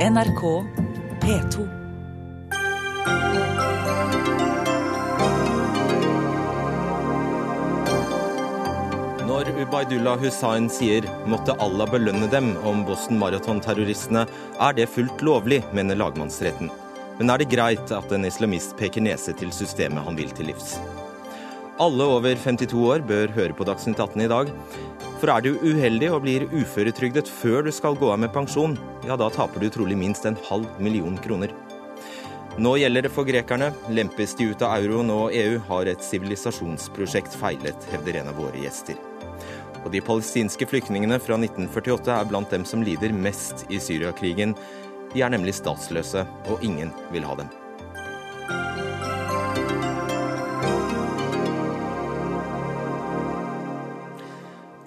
NRK P2. Når Ubaydullah Hussain sier 'måtte Allah belønne dem' om Boston Marathon-terroristene, er det fullt lovlig, mener lagmannsretten. Men er det greit at en islamist peker nese til systemet han vil til livs? Alle over 52 år bør høre på Dagsnytt 18 i dag. For er du uheldig og blir uføretrygdet før du skal gå av med pensjon, ja da taper du trolig minst en halv million kroner. Nå gjelder det for grekerne. Lempes de ut av euroen og EU, har et sivilisasjonsprosjekt feilet, hevder en av våre gjester. Og de palestinske flyktningene fra 1948 er blant dem som lider mest i Syriakrigen. De er nemlig statsløse, og ingen vil ha dem.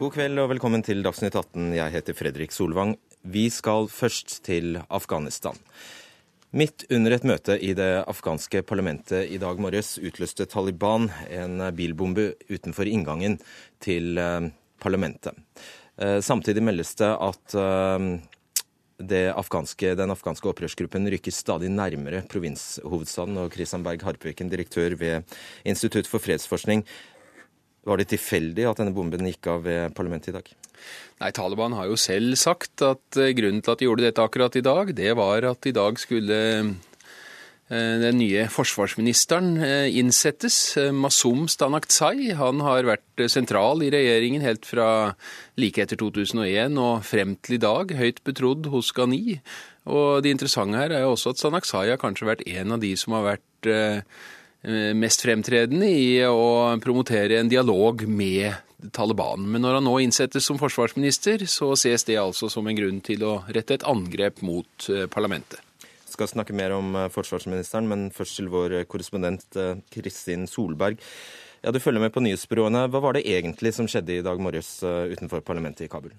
God kveld og velkommen til Dagsnytt 18. Jeg heter Fredrik Solvang. Vi skal først til Afghanistan. Midt under et møte i det afghanske parlamentet i dag morges utløste Taliban en bilbombe utenfor inngangen til eh, parlamentet. Eh, samtidig meldes det at eh, afghanske, den afghanske opprørsgruppen rykker stadig nærmere provinshovedstaden. Og Kristian Berg Harpviken, direktør ved Institutt for fredsforskning. Var det tilfeldig at denne bomben gikk av ved parlamentet i dag? Nei, Taliban har jo selv sagt at eh, grunnen til at de gjorde dette akkurat i dag, det var at i dag skulle eh, den nye forsvarsministeren eh, innsettes, Masum Stanaktsai Han har vært sentral i regjeringen helt fra like etter 2001 og frem til i dag, høyt betrodd hos Ghani. Og det interessante her er jo også at Stanaksai har kanskje vært en av de som har vært mest fremtredende i å promotere en dialog med Taliban. Men når han nå innsettes som forsvarsminister, så ses det altså som en grunn til å rette et angrep mot parlamentet. Vi skal snakke mer om forsvarsministeren, men først til vår korrespondent Kristin Solberg. Ja, Du følger med på nyhetsbyråene. Hva var det egentlig som skjedde i dag morges utenfor parlamentet i Kabul?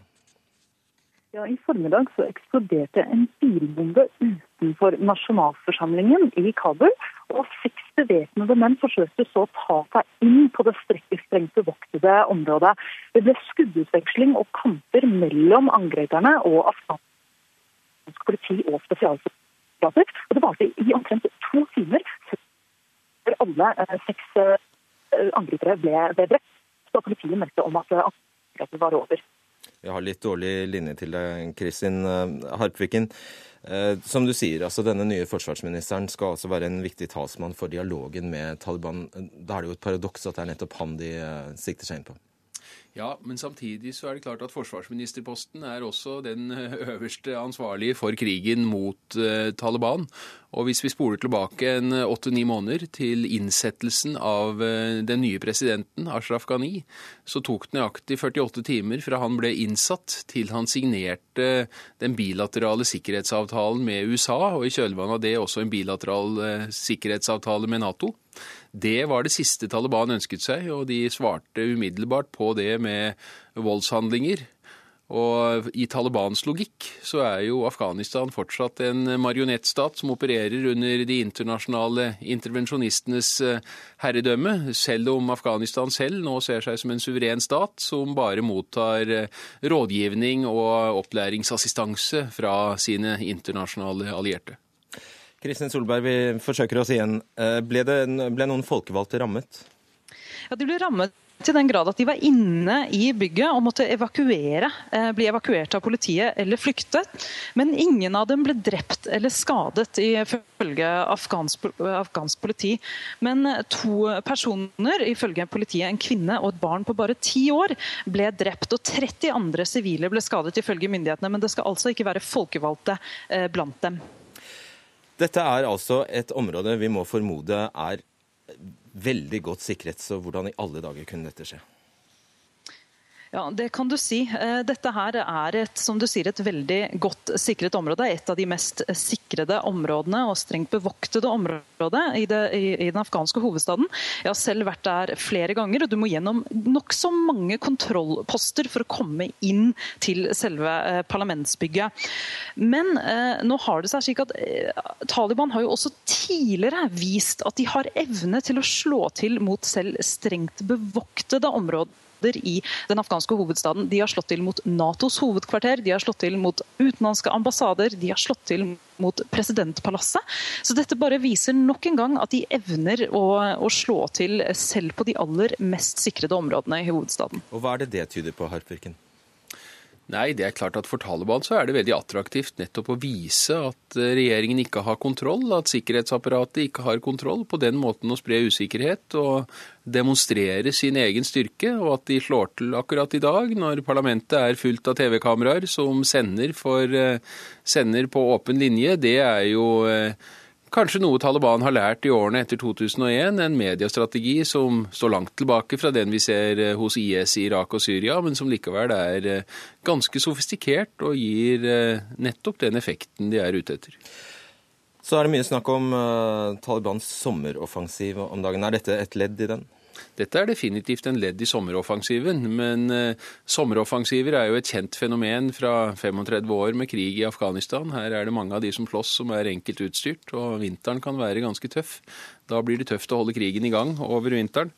Ja, I formiddag så eksploderte en bilbombe utenfor nasjonalforsamlingen i Kabul. Og seks bevæpnede menn forsøkte så å ta seg inn på det strengt bevoktede området. Det ble skuddutveksling og kamper mellom angreperne og afghansk politi og spesialsoldater. Og det varte i omtrent to timer før alle seks angripere ble, ble drept. Så politiet meldte om at angrepet var over. Jeg har litt dårlig linje til deg, Kristin Harpviken. Som du sier, altså denne nye forsvarsministeren skal altså være en viktig talsmann for dialogen med Taliban. Da er det jo et paradoks at det er nettopp han de sikter seg inn på. Ja, men samtidig så er det klart at forsvarsministerposten er også den øverste ansvarlige for krigen mot uh, Taliban. Og hvis vi spoler tilbake en åtte-ni måneder til innsettelsen av uh, den nye presidenten, Ashraf Ghani, så tok det nøyaktig 48 timer fra han ble innsatt til han signerte den bilaterale sikkerhetsavtalen med USA, og i kjølvannet av det også en bilateral sikkerhetsavtale med Nato. Det var det siste Taliban ønsket seg, og de svarte umiddelbart på det med voldshandlinger. Og i Talibans logikk så er jo Afghanistan fortsatt en marionettstat som opererer under de internasjonale intervensjonistenes herredømme, selv om Afghanistan selv nå ser seg som en suveren stat som bare mottar rådgivning og opplæringsassistanse fra sine internasjonale allierte. Kristin Solberg, vi forsøker oss igjen. Ble, det, ble noen folkevalgte rammet? Ja, De ble rammet til den grad at de var inne i bygget og måtte evakuere, bli evakuert av politiet eller flykte. Men ingen av dem ble drept eller skadet, ifølge afghansk, afghansk politi. Men to personer, ifølge politiet, en kvinne og et barn på bare ti år, ble drept. Og 30 andre sivile ble skadet, ifølge myndighetene. Men det skal altså ikke være folkevalgte blant dem. Dette er altså et område vi må formode er veldig godt sikret. Så hvordan i alle dager kunne dette skje? Ja, Det kan du si. Dette her er et, som du sier, et veldig godt sikret område. Et av de mest sikrede områdene og strengt bevoktede området i, det, i, i den afghanske hovedstaden. Jeg har selv vært der flere ganger, og du må gjennom nokså mange kontrollposter for å komme inn til selve parlamentsbygget. Men eh, nå har det seg slik at eh, Taliban har jo også tidligere vist at de har evne til å slå til mot selv strengt bevoktede områder ambassader i den afghanske hovedstaden. De har slått til mot Natos hovedkvarter, de har slått til mot utenlandske ambassader, de har slått til mot presidentpalasset. Så dette bare viser nok en gang at de evner å, å slå til selv på de aller mest sikrede områdene i hovedstaden. Og Hva er det det tyder på, Harpvirken? Nei, det er klart at For Taliban så er det veldig attraktivt nettopp å vise at eh, regjeringen ikke har kontroll, at sikkerhetsapparatet ikke har kontroll, på den måten å spre usikkerhet og demonstrere sin egen styrke, og at de slår til akkurat i dag, når parlamentet er fullt av TV-kameraer som sender, for, eh, sender på åpen linje. Det er jo eh, Kanskje noe Taliban har lært i årene etter 2001, en mediestrategi som står langt tilbake fra den vi ser eh, hos IS i Irak og Syria, men som likevel er eh, ganske sofistikert og gir eh, nettopp den effekten de er ute etter. Så er det mye snakk om Talibans sommeroffensiv om dagen. Er dette et ledd i den? Dette er definitivt en ledd i sommeroffensiven, men eh, sommeroffensiver er jo et kjent fenomen fra 35 år med krig i Afghanistan. Her er det mange av de som slåss som er enkelt utstyrt, og vinteren kan være ganske tøff. Da blir det tøft å holde krigen i gang over vinteren.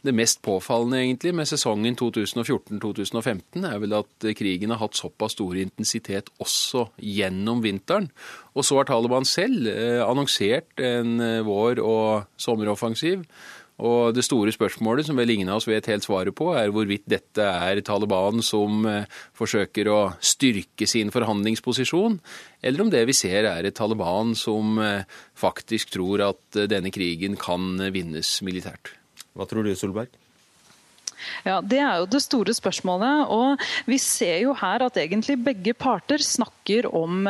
Det mest påfallende egentlig med sesongen 2014-2015 er vel at krigen har hatt såpass stor intensitet også gjennom vinteren. Og så har Taliban selv eh, annonsert en eh, vår- og sommeroffensiv og Det store spørsmålet, som vel ingen av oss vet helt svaret på, er hvorvidt dette er Taliban som eh, forsøker å styrke sin forhandlingsposisjon, eller om det vi ser er et Taliban som eh, faktisk tror at eh, denne krigen kan vinnes militært. Hva tror du, Solberg? Ja, Det er jo det store spørsmålet. og Vi ser jo her at egentlig begge parter snakker om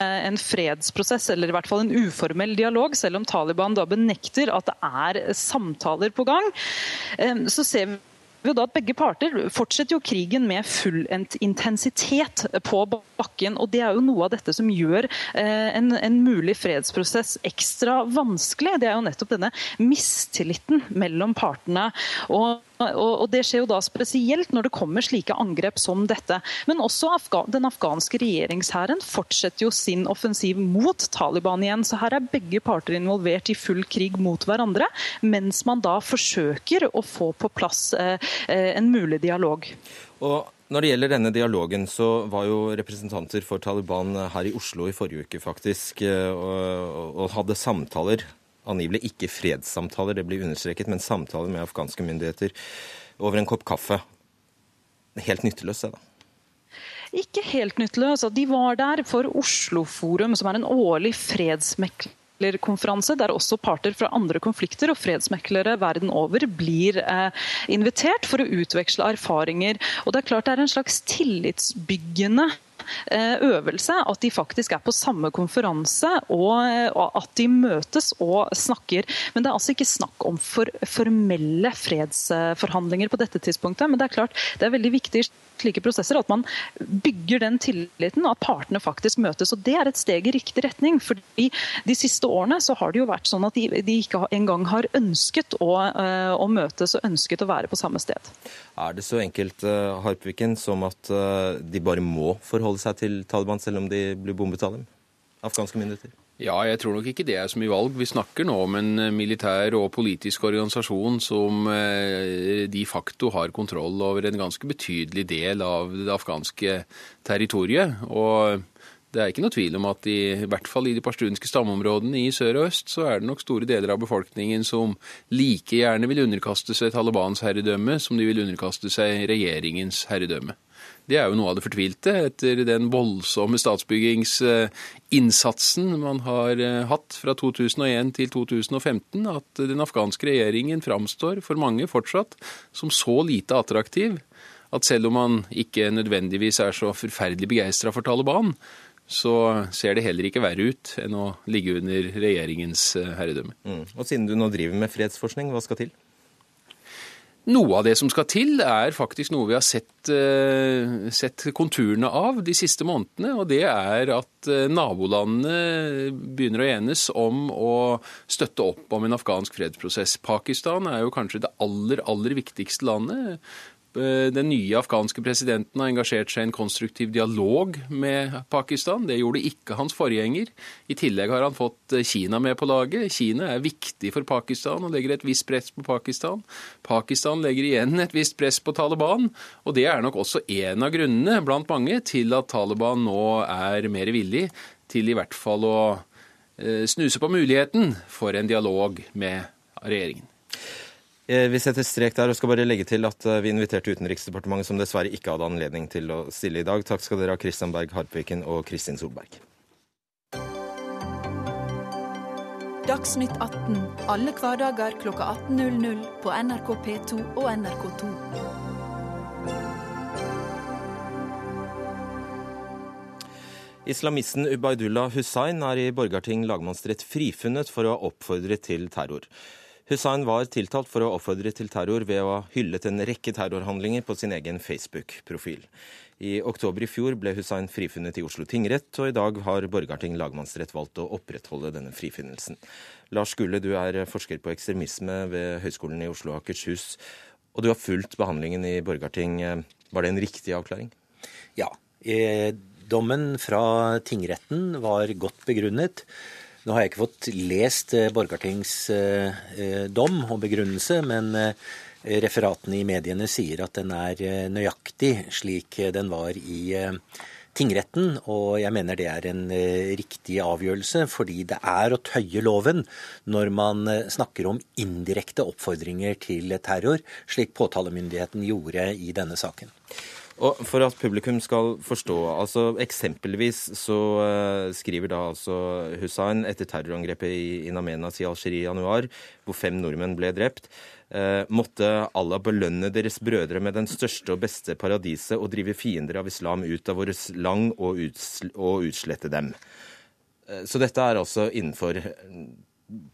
en fredsprosess, eller i hvert fall en uformell dialog, selv om Taliban da benekter at det er samtaler på gang. Så ser vi jo da at Begge parter fortsetter jo krigen med full intensitet på bakken. og Det er jo noe av dette som gjør en, en, mulig fredsprosess ekstra vanskelig. Det er jo nettopp denne mistilliten mellom partene. og og Det skjer jo da spesielt når det kommer slike angrep som dette. Men også den afghanske regjeringshæren fortsetter jo sin offensiv mot Taliban igjen. Så her er begge parter involvert i full krig mot hverandre, mens man da forsøker å få på plass eh, eh, en mulig dialog. Og når det gjelder denne dialogen, så var jo representanter for Taliban her i Oslo i forrige uke faktisk, eh, og, og hadde samtaler angivelig ikke fredssamtaler, det blir understreket, men samtaler med afghanske myndigheter over en kopp kaffe. Helt nytteløst, det da? Ikke helt nytteløs. De var der for Osloforum, som er en årlig fredsmeklerkonferanse der også parter fra andre konflikter og fredsmeklere verden over blir eh, invitert for å utveksle erfaringer. Og det er klart det er en slags tillitsbyggende øvelse at de faktisk er på samme konferanse og at de møtes og snakker. Men det er altså ikke snakk om for, formelle fredsforhandlinger på dette tidspunktet. Men det er klart det er veldig viktig i slike prosesser at man bygger den tilliten, at partene faktisk møtes. og Det er et steg i riktig retning. fordi De siste årene så har det jo vært sånn at de, ikke engang har ønsket å, eh, å møtes og ønsket å være på samme sted. Er det så enkelt Harpviken, som at de bare må forholde seg til Taliban selv om de blir bombet av dem? Afghanske myndigheter? Ja, jeg tror nok ikke det er så mye valg. Vi snakker nå om en eh, militær og politisk organisasjon som de facto har kontroll over en ganske betydelig del av det afghanske territoriet. Og det er ikke noe tvil om at i, i hvert fall i de pashtunske stammeområdene i sør og øst, så er det nok store deler av befolkningen som like gjerne vil underkaste seg Talibans herredømme som de vil underkaste seg regjeringens herredømme. Det er jo noe av det fortvilte etter den voldsomme statsbyggingsinnsatsen man har eh, hatt fra 2001 til 2015, at den afghanske regjeringen framstår for mange fortsatt som så lite attraktiv at selv om man ikke nødvendigvis er så forferdelig begeistra for Taliban, så ser det heller ikke verre ut enn å ligge under regjeringens eh, herredømme. Mm. Og Siden du nå driver med fredsforskning, hva skal til? Noe av det som skal til, er faktisk noe vi har sett, uh, sett, konturene av de siste månedene. Og det er at uh, nabolandene begynner å enes om å støtte opp om en afghansk fredsprosess. Pakistan er jo kanskje det aller, aller viktigste landet. Eh, den nye afghanske presidenten har engasjert seg i en konstruktiv dialog med Pakistan. Det gjorde ikke hans forgjenger. I tillegg har han fått eh, Kina med på laget. Kina er viktig for Pakistan og legger et visst press på Pakistan. Pakistan legger igjen et visst press på Taliban. Og det er nok også en av grunnene blant mange til at Taliban nå er mer villig til i hvert fall å eh, snuse på muligheten for en dialog med regjeringen. Eh, vi setter strek der og skal bare legge til at eh, vi inviterte Utenriksdepartementet, som dessverre ikke hadde anledning til å stille i dag. Takk skal dere ha, Kristian Berg Harpviken og Kristin Solberg. Dagsnytt 18 alle hverdager kl 18.00 på NRK P2 og NRK2. Islamisten Ubaydullah Hussain er i Borgarting lagmannsrett frifunnet for å ha oppfordret til terror. Hussain var tiltalt for å oppfordre til terror ved å ha hyllet en rekke terrorhandlinger på sin egen Facebook-profil. I oktober i fjor ble Hussein frifunnet i Oslo tingrett, og i dag har Borgarting lagmannsrett valgt å opprettholde denne frifinnelsen. Lars Gulle, du er forsker på ekstremisme ved Høgskolen i Oslo og Akershus, og du har fulgt behandlingen i Borgarting. Var det en riktig avklaring? Ja. Eh, dommen fra tingretten var godt begrunnet. Nå har jeg ikke fått lest eh, Borgartings eh, eh, dom og begrunnelse, men referatene i mediene sier at den er nøyaktig slik den var i tingretten, og jeg mener det er en riktig avgjørelse, fordi det er å tøye loven når man snakker om indirekte oppfordringer til terror, slik påtalemyndigheten gjorde i denne saken. Og For at publikum skal forstå, altså eksempelvis så uh, skriver da altså Hussein etter terrorangrepet i In i Algerie i januar, hvor fem nordmenn ble drept, uh, måtte Allah belønne deres brødre med den største og beste paradiset og drive fiender av islam ut av våres lang og, utsl og utslette dem. Uh, så dette er altså innenfor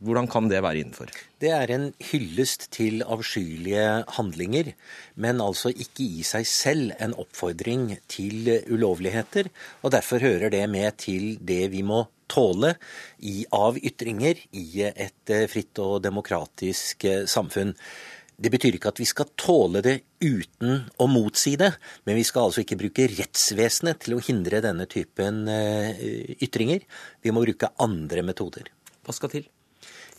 hvordan kan det være innenfor? Det er en hyllest til avskyelige handlinger, men altså ikke i seg selv en oppfordring til ulovligheter. Og derfor hører det med til det vi må tåle i, av ytringer i et eh, fritt og demokratisk eh, samfunn. Det betyr ikke at vi skal tåle det uten å motsi det, men vi skal altså ikke bruke rettsvesenet til å hindre denne typen eh, ytringer. Vi må bruke andre metoder. Hva skal til?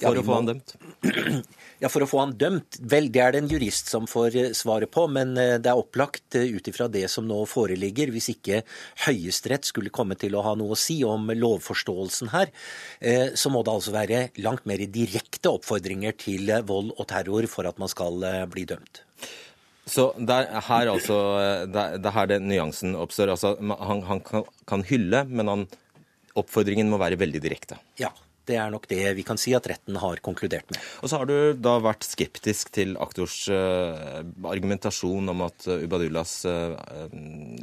For ja, å få han dømt? Ja, for å få han dømt. Vel, det er det en jurist som får eh, svaret på, men eh, det er opplagt eh, ut ifra det som nå foreligger. Hvis ikke Høyesterett skulle komme til å ha noe å si om lovforståelsen her, så må det altså være langt mer direkte oppfordringer til vold og terror for at man skal bli dømt. Så det er her altså det er her det nyansen oppstår. Altså, han, han kan, kan hylle, men han, oppfordringen må være veldig direkte. Ja. Det er nok det vi kan si at retten har konkludert med. Og så har du da vært skeptisk til aktors uh, argumentasjon om at uh, Ubadullahs uh,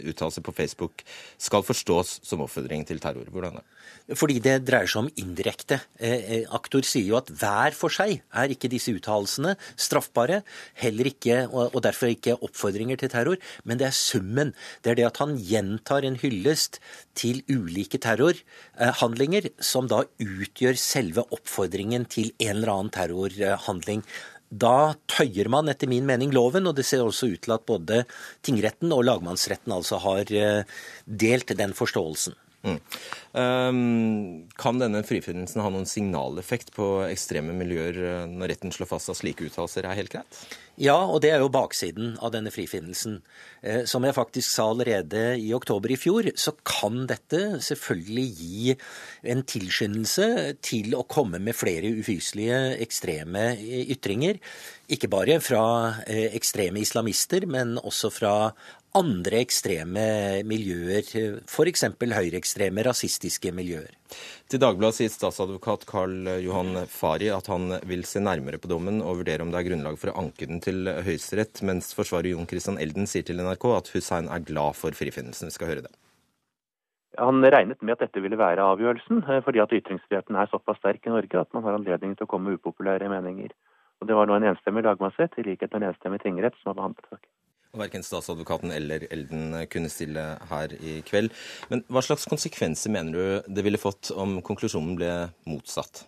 uttalelse på Facebook skal forstås som oppfordring til terror. Hvordan da? det? Fordi det dreier seg om indirekte. Eh, aktor sier jo at hver for seg er ikke disse uttalelsene straffbare, heller ikke, og derfor ikke oppfordringer til terror, men det er summen. Det er det at han gjentar en hyllest til ulike terrorhandlinger, som da utgjør selve oppfordringen til en eller annen terrorhandling. Da tøyer man etter min mening loven, og det ser også ut til at både tingretten og lagmannsretten altså har eh, delt den forståelsen. Mm. Um, kan denne frifinnelsen ha noen signaleffekt på ekstreme miljøer eh, når retten slår fast at slike uttalelser er helt greit? Ja, og det er jo baksiden av denne frifinnelsen. Eh, som jeg faktisk sa allerede i oktober i fjor, så kan dette selvfølgelig gi en tilskyndelse til å komme med flere ufyselige ekstreme ytringer. Ikke bare fra eh, ekstreme islamister, men også fra andre ekstreme miljøer, f.eks. høyreekstreme, rasistiske miljøer. Til Dagbladet sier statsadvokat Karl Johan Fari at han vil se nærmere på dommen og vurdere om det er grunnlag for å anke den til Høyesterett, mens forsvarer Jon Christian Elden sier til NRK at Hussein er glad for frifinnelsen. Vi skal høre det. Han regnet med at dette ville være avgjørelsen, eh, fordi at ytringsfriheten er såpass sterk i Norge at man har anledning til å komme med upopulære meninger. Og Det var nå en enstemmig lagmannsrett, i likhet med en enstemmig tingrett, som har behandlet saken. Og Verken statsadvokaten eller Elden kunne stille her i kveld. Men hva slags konsekvenser mener du det ville fått om konklusjonen ble motsatt?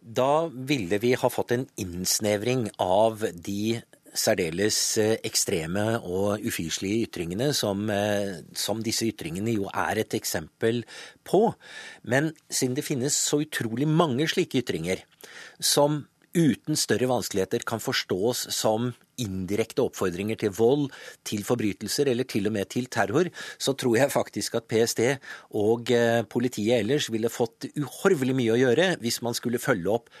Da ville vi ha fått en innsnevring av de særdeles eh, ekstreme og ufyselige ytringene som, eh, som, disse ytringene jo er et eksempel på. Men siden det finnes så utrolig mange slike ytringer som uten større vanskeligheter kan forstås som indirekte oppfordringer til vold, til forbrytelser eller til og med til terror, så tror jeg faktisk at PST og eh, politiet ellers ville fått uhorvelig mye å gjøre hvis man skulle følge opp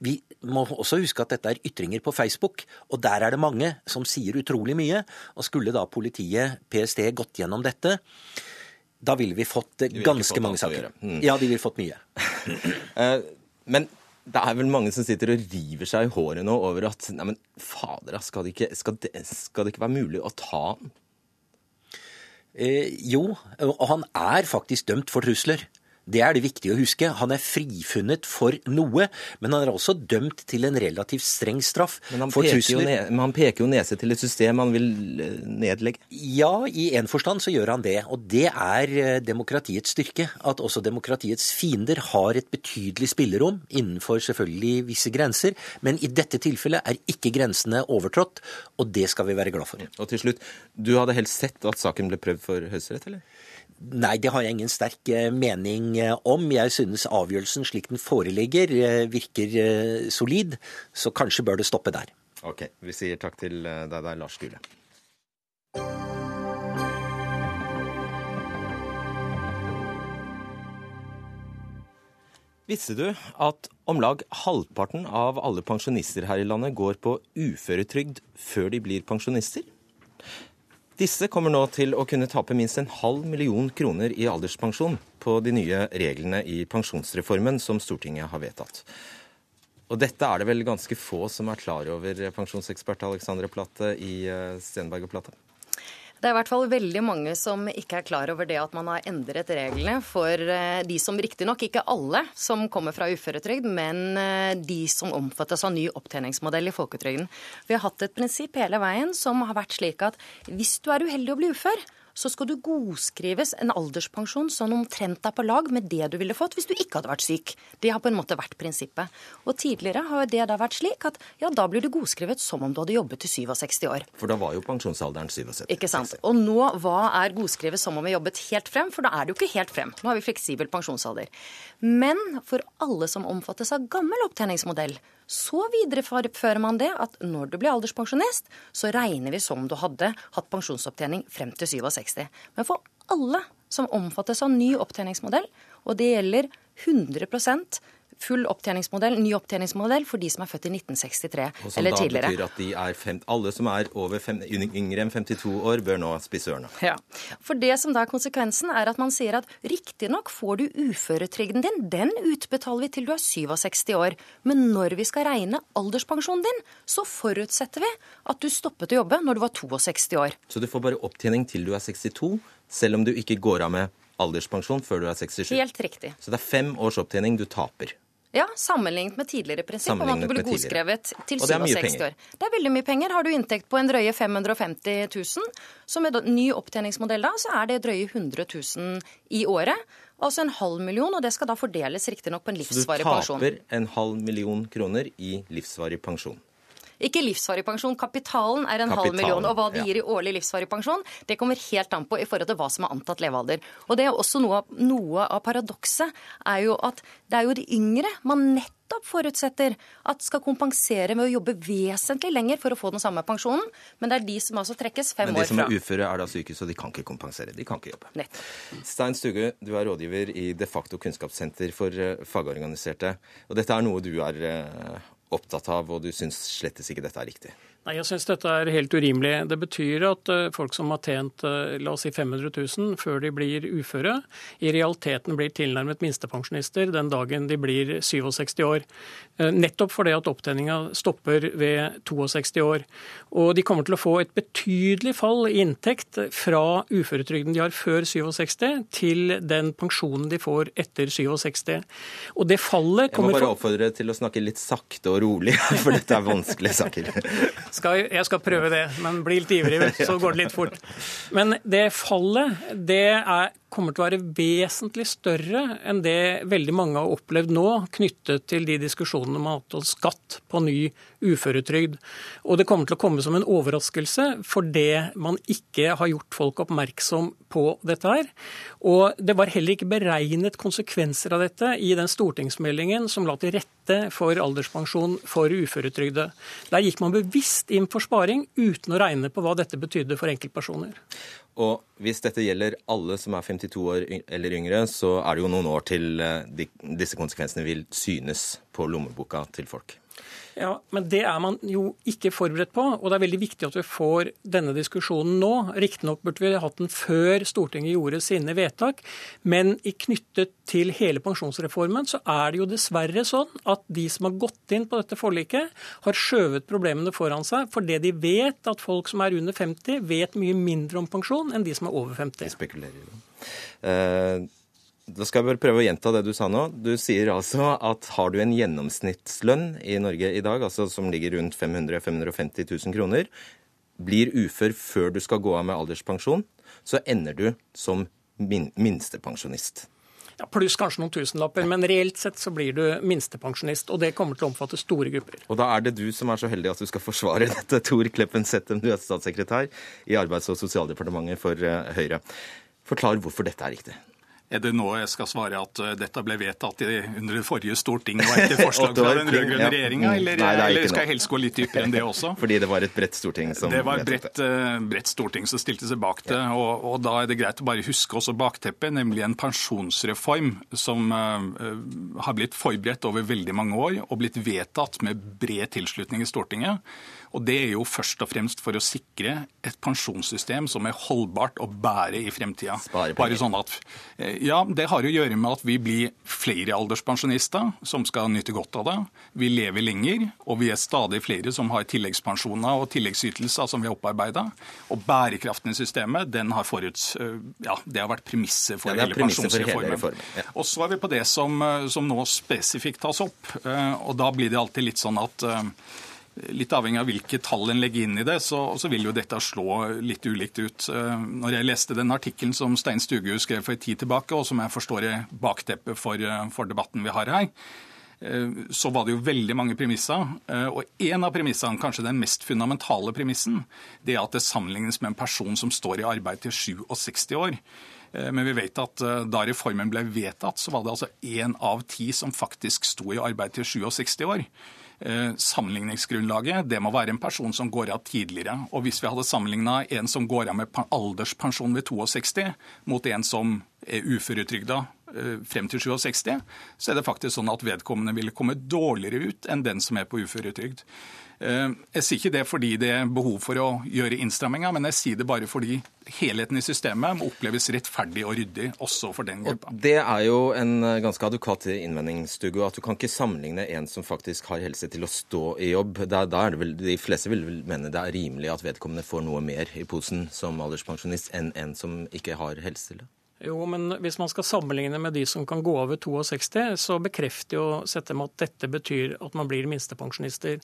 vi må også huske at dette er ytringer på Facebook, og der er det mange som sier utrolig mye. Og skulle da politiet, PST, gått gjennom dette, da ville vi fått ganske mange saker. Mm. Ja, de ville fått mye. Eh, men det er vel mange som sitter og river seg i håret nå over at nei, men fader, skal det, ikke, skal, det, skal det ikke være mulig å ta han? Eh, jo, og han er faktisk dømt for trusler. Det er det viktig å huske. Han er frifunnet for noe, men han er også dømt til en relativt streng straff for trusler. men han peker jo nese til et system han vil eh, nedlegge? Ja, i en forstand så gjør han det. Og det er eh, demokratiets styrke. At også demokratiets fiender har et betydelig spillerom innenfor selvfølgelig visse grenser. Men i dette tilfellet er ikke grensene overtrådt, og det skal vi være glad for. Og til slutt, du hadde helst sett at saken ble prøvd for Høyesterett, eller? Nei, det har jeg ingen sterk eh, mening eh, om. Jeg synes avgjørelsen slik den foreligger eh, virker solid, så kanskje bør det stoppe der. Ok, vi sier takk til deg der, Lars Gule. Visste du at om lag halvparten av alle pensjonister her i landet går på uføretrygd før de blir pensjonister? Disse kommer nå til å kunne tape minst en halv million kroner i alderspensjon på de nye reglene i pensjonsreformen som Stortinget har vedtatt. Og dette er det vel ganske få som er klar over, pensjonsekspert Alexandre Platte i eh, Stenberg og Platte? Det er i hvert fall veldig mange som ikke er klar over det at man har endret reglene for eh, de som riktignok ikke alle som kommer fra uføretrygd, men eh, de som omfattes av ny opptjeningsmodell i folketrygden. Vi har hatt et prinsipp hele veien som har vært slik at hvis du er uheldig å bli ufør, så skal du godskrives en alderspensjon som omtrent er på lag med det du ville fått hvis du ikke hadde vært syk. Det har på en måte vært prinsippet. Og tidligere har det da vært slik at ja, da blir du godskrevet som om du hadde jobbet til 67 år. For da var jo pensjonsalderen 77. Ikke sant. Og nå, hva er godskrevet som om vi jobbet helt frem? For da er det jo ikke helt frem. Nå har vi fleksibel pensjonsalder. Men for alle som omfattes av gammel opptjeningsmodell, så viderefører man det at når du blir alderspensjonist, så regner vi som du hadde hatt pensjonsopptjening frem til 67. Men for alle som omfattes av ny opptjeningsmodell, og det gjelder 100 full opptjeningsmodell, ny opptjeningsmodell for de som er født i 1963 eller tidligere. Som da betyr at de er fem, alle som er fem, yngre enn 52 år, bør nå spisse ørene. Ja. For det som da er konsekvensen, er at man sier at riktignok får du uføretrygden din, den utbetaler vi til du er 67 år. Men når vi skal regne alderspensjonen din, så forutsetter vi at du stoppet å jobbe når du var 62 år. Så du får bare opptjening til du er 62, selv om du ikke går av med alderspensjon før du er 67? Helt riktig. Så det er fem års opptjening du taper? Ja, sammenlignet med tidligere prinsipp om at du blir godskrevet til 67 år. Det er veldig mye penger. Har du inntekt på en drøye 550 000, så med ny opptjeningsmodell da, så er det drøye 100 000 i året. Altså en halv million, og det skal da fordeles riktignok på en livsvarig pensjon. Så du taper en halv million kroner i livsvarig pensjon? Ikke livsvarig pensjon. Kapitalen er en Kapitalen, halv million. Og hva det gir i årlig livsvarig pensjon, det kommer helt an på i forhold til hva som er antatt levealder. Og det er også noe, noe av paradokset er jo at det er jo de yngre man nettopp forutsetter at skal kompensere med å jobbe vesentlig lenger for å få den samme pensjonen. Men det er de som altså trekkes fem år fra. Men de som er uføre, er da syke, så de kan ikke kompensere. De kan ikke jobbe. Nett. Stein Stuge, du er rådgiver i De facto kunnskapssenter for eh, fagorganiserte. Og dette er noe du er eh, opptatt av, og du syns slettes ikke dette er riktig? Nei, Jeg syns dette er helt urimelig. Det betyr at eh, folk som har tjent eh, la oss si 500 000 før de blir uføre, i realiteten blir tilnærmet minstepensjonister den dagen de blir 67 år. Eh, nettopp fordi at opptjeninga stopper ved 62 år. Og de kommer til å få et betydelig fall i inntekt fra uføretrygden de har før 67, til den pensjonen de får etter 67. Og det fallet kommer Jeg må bare oppfordre til å snakke litt sakte og rolig, for dette er vanskelige saker. Skal, jeg skal prøve det, men bli litt ivrig, så går det litt fort. Men det fallet, det er kommer til å være vesentlig større enn det veldig mange har opplevd nå, knyttet til de diskusjonene om at skatt på ny uføretrygd. Og det kommer til å komme som en overraskelse fordi man ikke har gjort folk oppmerksom på dette her. Og det var heller ikke beregnet konsekvenser av dette i den stortingsmeldingen som la til rette for alderspensjon for uføretrygde. Der gikk man bevisst inn for sparing uten å regne på hva dette betydde for enkeltpersoner. Og hvis dette gjelder alle som er 52 år eller yngre, så er det jo noen år til eh, disse konsekvensene vil synes på lommeboka til folk. Ja, Men det er man jo ikke forberedt på, og det er veldig viktig at vi får denne diskusjonen nå. Riktignok burde vi hatt den før Stortinget gjorde sine vedtak, men i knyttet til hele pensjonsreformen så er det jo dessverre sånn at de som har gått inn på dette forliket, har skjøvet problemene foran seg fordi de vet at folk som er under 50, vet mye mindre om pensjon enn de som er over 50. De spekulerer jo. Uh... Da skal jeg bare prøve å gjenta det du sa nå. Du sier altså at har du en gjennomsnittslønn i Norge i dag, altså som ligger rundt 500 550 000 kroner, blir ufør før du skal gå av med alderspensjon, så ender du som min minstepensjonist. Ja, Pluss kanskje noen tusenlapper, men reelt sett så blir du minstepensjonist. Og det kommer til å omfatte store grupper. Og da er det du som er så heldig at du skal forsvare dette, Tor Kleppen Settem, du er statssekretær i Arbeids- og sosialdepartementet for eh, Høyre. Forklar hvorfor dette er riktig. Er det nå jeg skal svare at uh, dette ble vedtatt under det forrige storting og etter forslag fra den rød-grønne ja. regjeringa, eller, Nei, eller skal jeg helst gå litt dypere enn det også? Fordi det var et bredt storting som Det var et bredt, uh, bredt storting som stilte seg bak det. Ja. Og, og, da er det greit å bare huske også bakteppet, nemlig en pensjonsreform som uh, har blitt forberedt over veldig mange år og blitt vedtatt med bred tilslutning i Stortinget. Og Det er jo først og fremst for å sikre et pensjonssystem som er holdbart og bære i fremtida. Bare sånn at, eh, ja, Det har å gjøre med at vi blir flere alderspensjonister som skal nyte godt av det. Vi lever lenger, og vi er stadig flere som har tilleggspensjoner og tilleggsytelser som vi har opparbeida. Og bærekraften i systemet den har forut, eh, ja, det har vært premisset for, ja, hele pensjonsreformen. Ja. Og så er vi på det som, eh, som nå spesifikt tas opp. Og da blir det alltid litt sånn at Litt avhengig av hvilke tall en legger inn i det, så, så, vil jo dette slå litt ulikt ut. Eh, når jeg leste den artikkelen som Stein Stugehus skrev for en tid tilbake, og som jeg forstår er bakteppet for, eh, for debatten vi har her, eh, så var det jo veldig mange premisser. Og en av premissene, kanskje den mest fundamentale premissen, det er at det sammenlignes med en person som står i arbeid til 67 år. Men vi vet at da reformen ble vedtatt, så var det altså én av ti som faktisk sto i arbeid til 67 år. Eh, sammenligningsgrunnlaget det må være en person som går av tidligere. Og Hvis vi hadde sammenligna en som går av med alderspensjon ved 62, mot en som er uføretrygda eh, frem til 67, så er det faktisk sånn at vedkommende ville komme dårligere ut enn den som er på uføretrygd. Eh, jeg sier ikke det fordi det er behov for å gjøre innstramminger, men jeg sier det bare fordi helheten i systemet må oppleves rettferdig og ryddig også for den gruppa. Det er jo en eh, ganske advokat innvending, Stugo, at du kan ikke sammenligne en som faktisk har helse til å stå i jobb. Da, da er det vel, De fleste vil vel mene det er rimelig at vedkommende får noe mer i posen som alderspensjonist enn en som ikke har helse til det? Jo, men hvis man skal sammenligne med de som kan gå av ved 62, så bekrefter jo Settem at dette betyr at man blir minstepensjonister.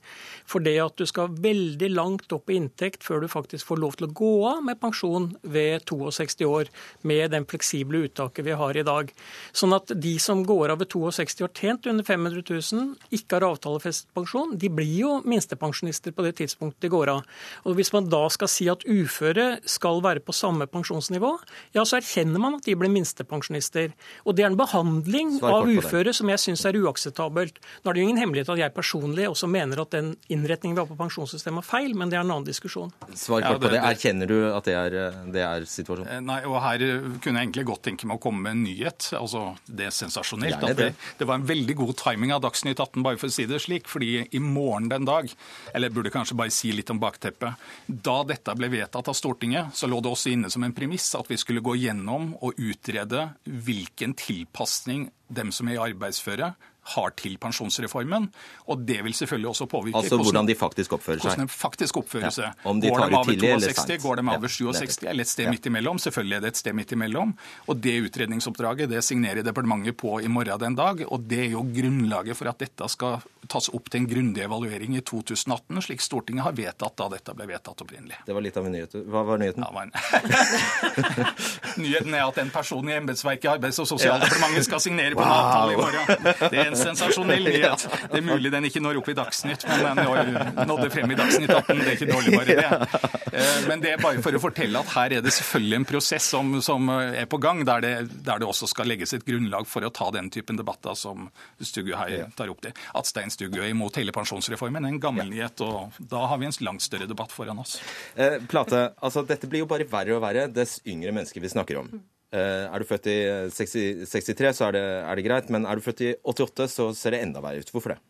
For det at du skal veldig langt opp i inntekt før du faktisk får lov til å gå av med pensjon ved 62 år, med den fleksible uttaket vi har i dag. Sånn at de som går av ved 62 år tjent under 500 000, ikke har avtalefestet pensjon, de blir jo minstepensjonister på det tidspunktet de går av. Og hvis man da skal si at uføre skal være på samme pensjonsnivå, ja, så erkjenner man at de ble minstepensjonister. Og Det er en behandling av uføre som jeg syns er uakseptabelt. Nå er det jo ingen hemmelighet at jeg personlig også mener at den innretningen vi har på pensjonssystemet er feil, men det er en annen diskusjon. Svar kort på det. Erkjenner du at det er, det er situasjonen? Eh, nei, og her kunne jeg egentlig godt tenke meg å komme med en nyhet. Altså, Det er sensasjonelt. Det. Det, det, var en veldig god timing av Dagsnytt 18, bare for å si det slik. fordi i morgen den dag, eller jeg burde kanskje bare si litt om bakteppet, da dette ble vedtatt av Stortinget, så lå det også inne som en premiss at vi skulle gå gjennom og utrede hvilken tilpasning dem som er i arbeidsføre, har til pensjonsreformen. Og det vil selvfølgelig også påvirke Altså hvordan de faktisk oppfører seg? Hvordan de faktisk oppfører seg. Ja. Om de tar ut tidlig eller sent. Går de over 67 ja, eller et sted ja. midt imellom? Selvfølgelig er det et sted midt imellom. Og det utredningsoppdraget det signerer departementet på i morgen den dag. Og det er jo grunnlaget for at dette skal tas opp til en grundig evaluering i 2018, slik Stortinget har vedtatt da dette ble vedtatt opprinnelig. Det var litt av en nyhet. Hva var nyheten? Ja, men... Nyheten er at en person i embetsverket i Arbeids- og sosialdepartementet skal signere på en Wow. avtale i morgen. Det er en sensasjonell nyhet. Det er mulig den ikke når opp i Dagsnytt, men den nådde frem i Dagsnytt 18. Det er ikke dårlig, bare det. Eh, Men det er bare for å fortelle at her er det selvfølgelig en prosess som, som er på gang, der det, der det også skal legges et grunnlag for å ta den typen debatter som Stugø her tar opp til. At Stein Stugø er mot hele pensjonsreformen, en gammel nyhet, og da har vi en langt større debatt foran oss. Eh, Plate, altså dette blir jo bare verre og verre dess yngre mennesker vi snakker om. Eh, er du født i 60, 63, så er det, er det greit, men er du født i 88, så ser det enda verre ut. Hvorfor det?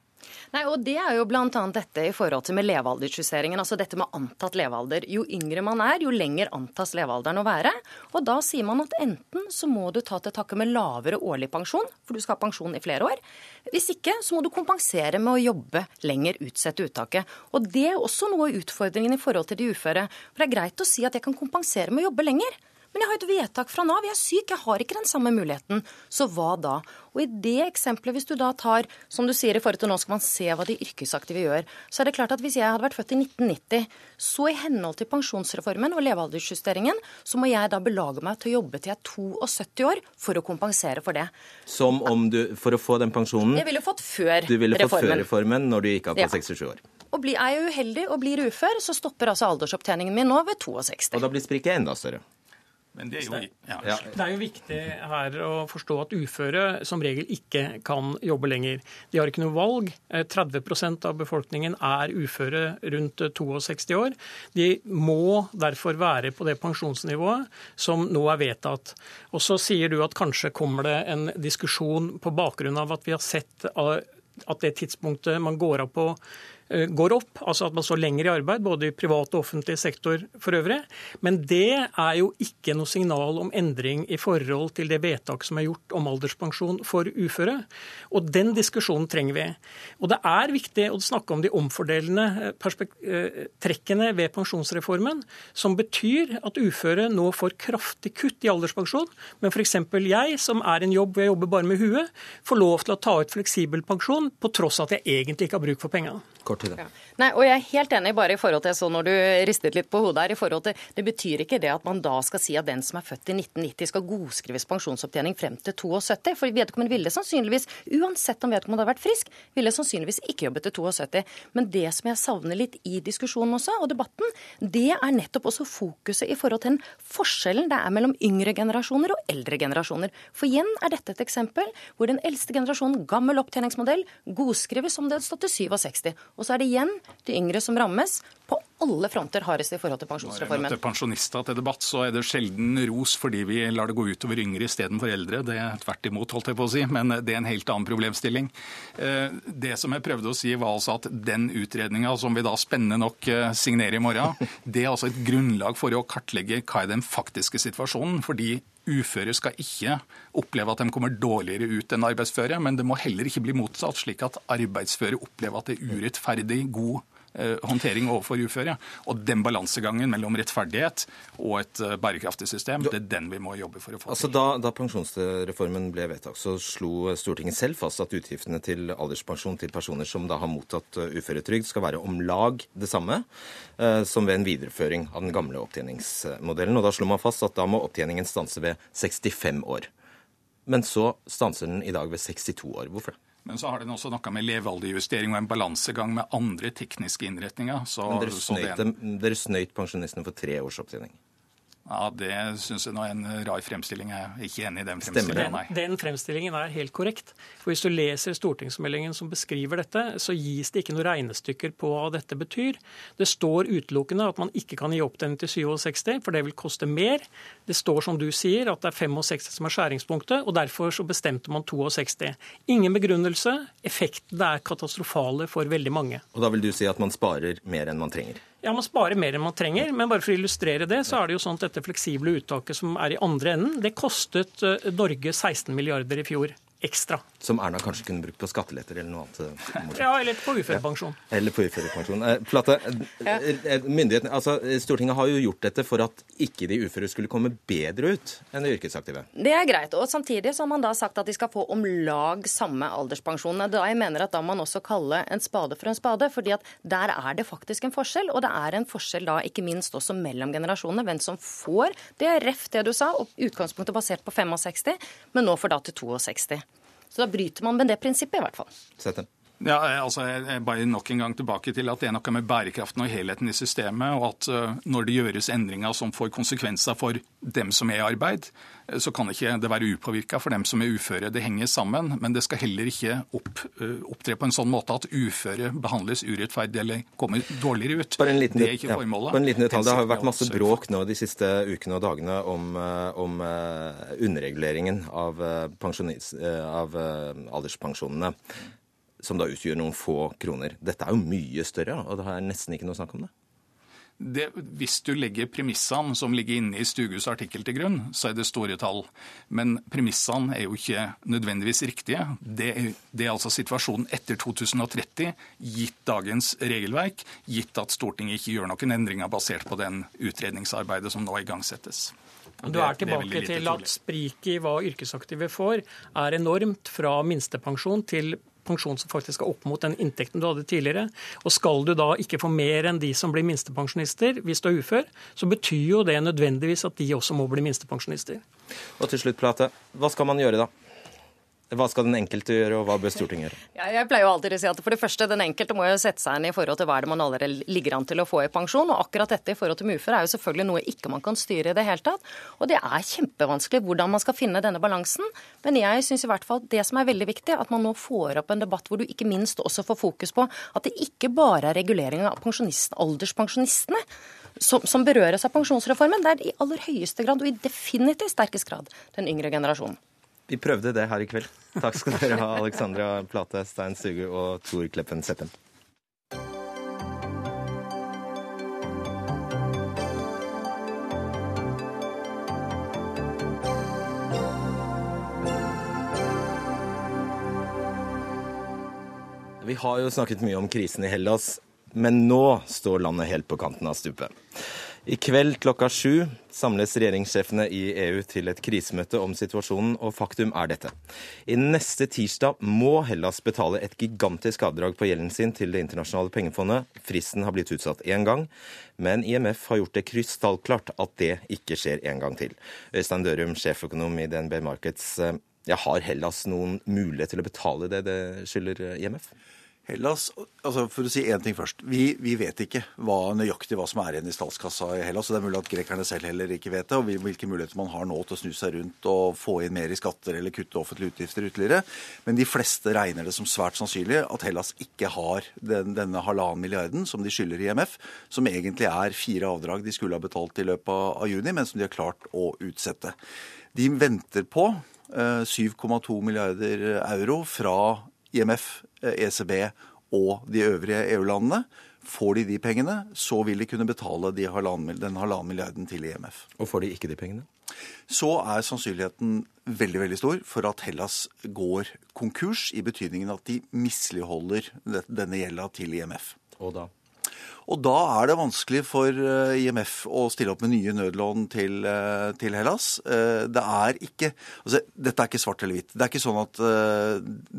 Nei, og Det er jo bl.a. dette i forhold til med levealdersjusteringen. Altså dette med antatt levealder. Jo yngre man er, jo lenger antas levealderen å være. Og da sier man at enten så må du ta til takke med lavere årlig pensjon, for du skal ha pensjon i flere år. Hvis ikke så må du kompensere med å jobbe lenger, utsette uttaket. Og det er også noe av utfordringen i forhold til de uføre. For det er greit å si at jeg kan kompensere med å jobbe lenger. Men jeg har et vedtak fra Nav, jeg er syk, jeg har ikke den samme muligheten. Så hva da? Og i det eksempelet, hvis du da tar, som du sier i forhold til nå skal man se hva de yrkesaktive gjør, så er det klart at hvis jeg hadde vært født i 1990, så i henhold til pensjonsreformen og levealdersjusteringen, så må jeg da belage meg til å jobbe til jeg er 72 år for å kompensere for det. Som om du, for å få den pensjonen Jeg ville fått før du ville fått reformen. før reformen når du gikk av på Ja. 67 år. Og blir, er jeg uheldig og blir ufør, så stopper altså aldersopptjeningen min nå ved 62. Og da blir spriket enda større. Men det er jo ja. Ja. Det er jo viktig her å forstå at uføre som regel ikke kan jobbe lenger. De har ikke noe valg. Eh, 30% av befolkningen er uføre rundt eh, 62 år. De må derfor være på det pensjonsnivået som nå er vedtatt. Og så sier du at kanskje kommer det en diskusjon på bakgrunn av at vi har sett eh, at det tidspunktet man går av på eh, går opp, altså at man står lenger i arbeid, både i privat og offentlig sektor for øvrig. Men det er jo ikke noe signal om endring i forhold til det vedtaket som er gjort om alderspensjon for uføre. Og den diskusjonen trenger vi. Og det er viktig å snakke om de omfordelende eh, eh, trekkene ved pensjonsreformen, som betyr at uføre nå får kraftig kutt i alderspensjon, men f.eks. jeg, som er en jobb hvor jeg jobber bare med huet, får lov til å ta ut fleksibel pensjon på tross av at jeg egentlig ikke har bruk for pengene. Kort til det. Nei, og jeg er helt enig bare i forhold til så når du ristet litt på hodet her, i forhold til, Det betyr ikke det at man da skal si at den som er født i 1990 skal godskrives pensjonsopptjening frem til 72. For vedkommende ville sannsynligvis, uansett om vedkommende hadde vært frisk, ville sannsynligvis ikke jobbet til 72. Men det som jeg savner litt i diskusjonen også, og debatten, det er nettopp også fokuset i forhold til den forskjellen det er mellom yngre generasjoner og eldre generasjoner. For igjen er dette et eksempel hvor den eldste generasjonen, gammel opptjeningsmodell, godskrives som det hadde stått til 67. Og så er det igjen de yngre som rammes på alle fronter hardest i forhold til Når jeg pensjonsreformen. møter pensjonister til debatt, så er det sjelden ros fordi vi lar det gå utover yngre istedenfor eldre. Det er tvert imot, holdt jeg på å si, men det er en helt annen problemstilling. Eh, Det som jeg prøvde å si, var altså at den utredninga som vi da spennende nok eh, signerer i morgen, det er altså et grunnlag for å kartlegge hva er den faktiske situasjonen. fordi Uføre skal ikke oppleve at de kommer dårligere ut enn arbeidsføre, men det må heller ikke bli motsatt, slik at arbeidsføre opplever at det er urettferdig god håndtering overfor uføre. Og den balansegangen mellom rettferdighet og et eh, bærekraftig system, det er den vi må jobbe for å få Altså, da, da pensjonsreformen ble vedtatt, så slo Stortinget selv fast at utgiftene til alderspensjon til personer som da har mottatt uføretrygd, skal være om lag det samme eh, som ved en videreføring av den gamle opptjeningsmodellen. Og da slo man fast at da må opptjeningen stanse ved 65 år. Men så stanser den i dag ved 62 år. Hvorfor det? Men så har den også noe med levealderjustering og en balansegang med andre tekniske innretninger. Så, Men dere snøyt, dere snøyt pensjonistene for tre års opptjening. Ja, det syns jeg nå er en rar fremstilling. Jeg er ikke enig i den fremstillingen, nei. Den fremstillingen er helt korrekt. For Hvis du leser stortingsmeldingen som beskriver dette, så gis det ikke noen regnestykker på hva dette betyr. Det står utelukkende at man ikke kan gi opp den til 67, for det vil koste mer. Det står som du sier at det er 65 som er skjæringspunktet, og derfor så bestemte man 62. Ingen begrunnelse. Effektene er katastrofale for veldig mange. Og da vil du si at man sparer mer enn man trenger? Ja, Man sparer mer enn man trenger, men bare for å illustrere det, så er det jo sånn at dette fleksible uttaket som er i andre enden, det kostet eh, Norge 16 milliarder i fjor ekstra. som Erna kanskje kunne brukt på skatteletter eller noe annet. eh, Ja, eller på uførepensjon. Ja. Eller på uførepensjon. Eh, Plate, Ja. eh, myndighetene, altså Stortinget har jo gjort dette for at ikke de uføre skulle komme bedre ut enn de yrkesaktive. Det er greit. og Samtidig så har man da sagt at de skal få om lag samme alderspensjon. Da jeg mener at da må man også kalle en spade for en spade. fordi at der er det faktisk en forskjell. Og det er en forskjell da ikke minst også mellom generasjonene. Hvem som får. Det er ref det du sa, og utgangspunktet basert på 65, men nå får da til 62. Så da bryter man med det prinsippet, i hvert fall. Sett dem. Ja, altså, jeg bare nok en gang tilbake til at Det er noe med bærekraften og helheten i systemet. og at uh, Når det gjøres endringer som får konsekvenser for dem som er i arbeid, uh, så kan ikke det være upåvirka for dem som er uføre. Det henger sammen. Men det skal heller ikke opp, opptre på en sånn måte at uføre behandles urettferdig eller kommer dårligere ut. Bare en liten, det er ikke formålet. Ja, en liten detalj. Det har vært masse bråk nå de siste ukene og dagene om, eh, om eh, underreguleringen av, eh, eh, av eh, alderspensjonene. Som da utgjør noen få kroner. Dette er jo mye større, og det er nesten ikke noe snakk om det. Det, hvis du legger premissene som ligger inne i Stugus artikkel til grunn, så er det store tall. Men premissene er jo ikke nødvendigvis riktige. Det er, det er altså situasjonen etter 2030, gitt dagens regelverk, gitt at Stortinget ikke gjør noen endringer basert på den utredningsarbeidet som nå igangsettes. Du er tilbake til at spriket i hva yrkesaktive får, er enormt fra minstepensjon til pensjon som faktisk er opp mot den inntekten du hadde tidligere. Og skal du da ikke få mer enn de som blir minstepensjonister hvis du er ufør, så betyr jo det nødvendigvis at de også må bli minstepensjonister. Og til slutt, Plate, hva skal man gjøre da? Hva skal den enkelte gjøre, og hva bør Stortinget gjøre? Ja, jeg pleier jo alltid å si at for det første, Den enkelte må jo sette seg inn i forhold til hva det man allerede ligger an til å få i pensjon. og Akkurat dette i forhold til uføre er jo selvfølgelig noe ikke man kan styre i det hele tatt. Og det er kjempevanskelig hvordan man skal finne denne balansen. Men jeg syns i hvert fall det som er veldig viktig, at man nå får opp en debatt hvor du ikke minst også får fokus på at det ikke bare er reguleringen av pensjonist, alderspensjonistene som, som berøres av pensjonsreformen. Det er i aller høyeste grad, og i definitivt sterkest grad, den yngre generasjonen. Vi prøvde det her i kveld. Takk skal dere ha, Alexandra Plate, Stein Suge og Tor Kleppen Seppen. Vi har jo snakket mye om krisen i Hellas, men nå står landet helt på kanten av stupet. I kveld klokka sju samles regjeringssjefene i EU til et krisemøte om situasjonen, og faktum er dette. I neste tirsdag må Hellas betale et gigantisk avdrag på gjelden sin til Det internasjonale pengefondet. Fristen har blitt utsatt én gang, men IMF har gjort det krystallklart at det ikke skjer en gang til. Øystein Dørum, sjeføkonom i DNB Markets. Ja, har Hellas noen mulighet til å betale det det skylder IMF? Hellas, altså For å si én ting først. Vi, vi vet ikke hva, nøyaktig hva som er igjen i statskassa i Hellas. og Det er mulig at grekerne selv heller ikke vet det. og Hvilke muligheter man har nå til å snu seg rundt og få inn mer i skatter eller kutte offentlige utgifter ytterligere. Men de fleste regner det som svært sannsynlig at Hellas ikke har den, denne halvannen milliarden som de skylder IMF, som egentlig er fire avdrag de skulle ha betalt i løpet av, juni, men som de har klart å utsette. De venter på eh, 7,2 milliarder euro fra IMF, ECB og de øvrige EU-landene. Får de de pengene, så vil de kunne betale de halvannen, den halvannen milliarden til IMF. Og får de ikke de pengene? Så er sannsynligheten veldig veldig stor for at Hellas går konkurs, i betydningen at de misligholder denne gjelda til IMF. Og da? Og da er det vanskelig for eh, IMF å stille opp med nye nødlån til, eh, til Hellas. Eh, Det er ikke altså, Dette er ikke svart eller hvitt. Det er ikke sånn at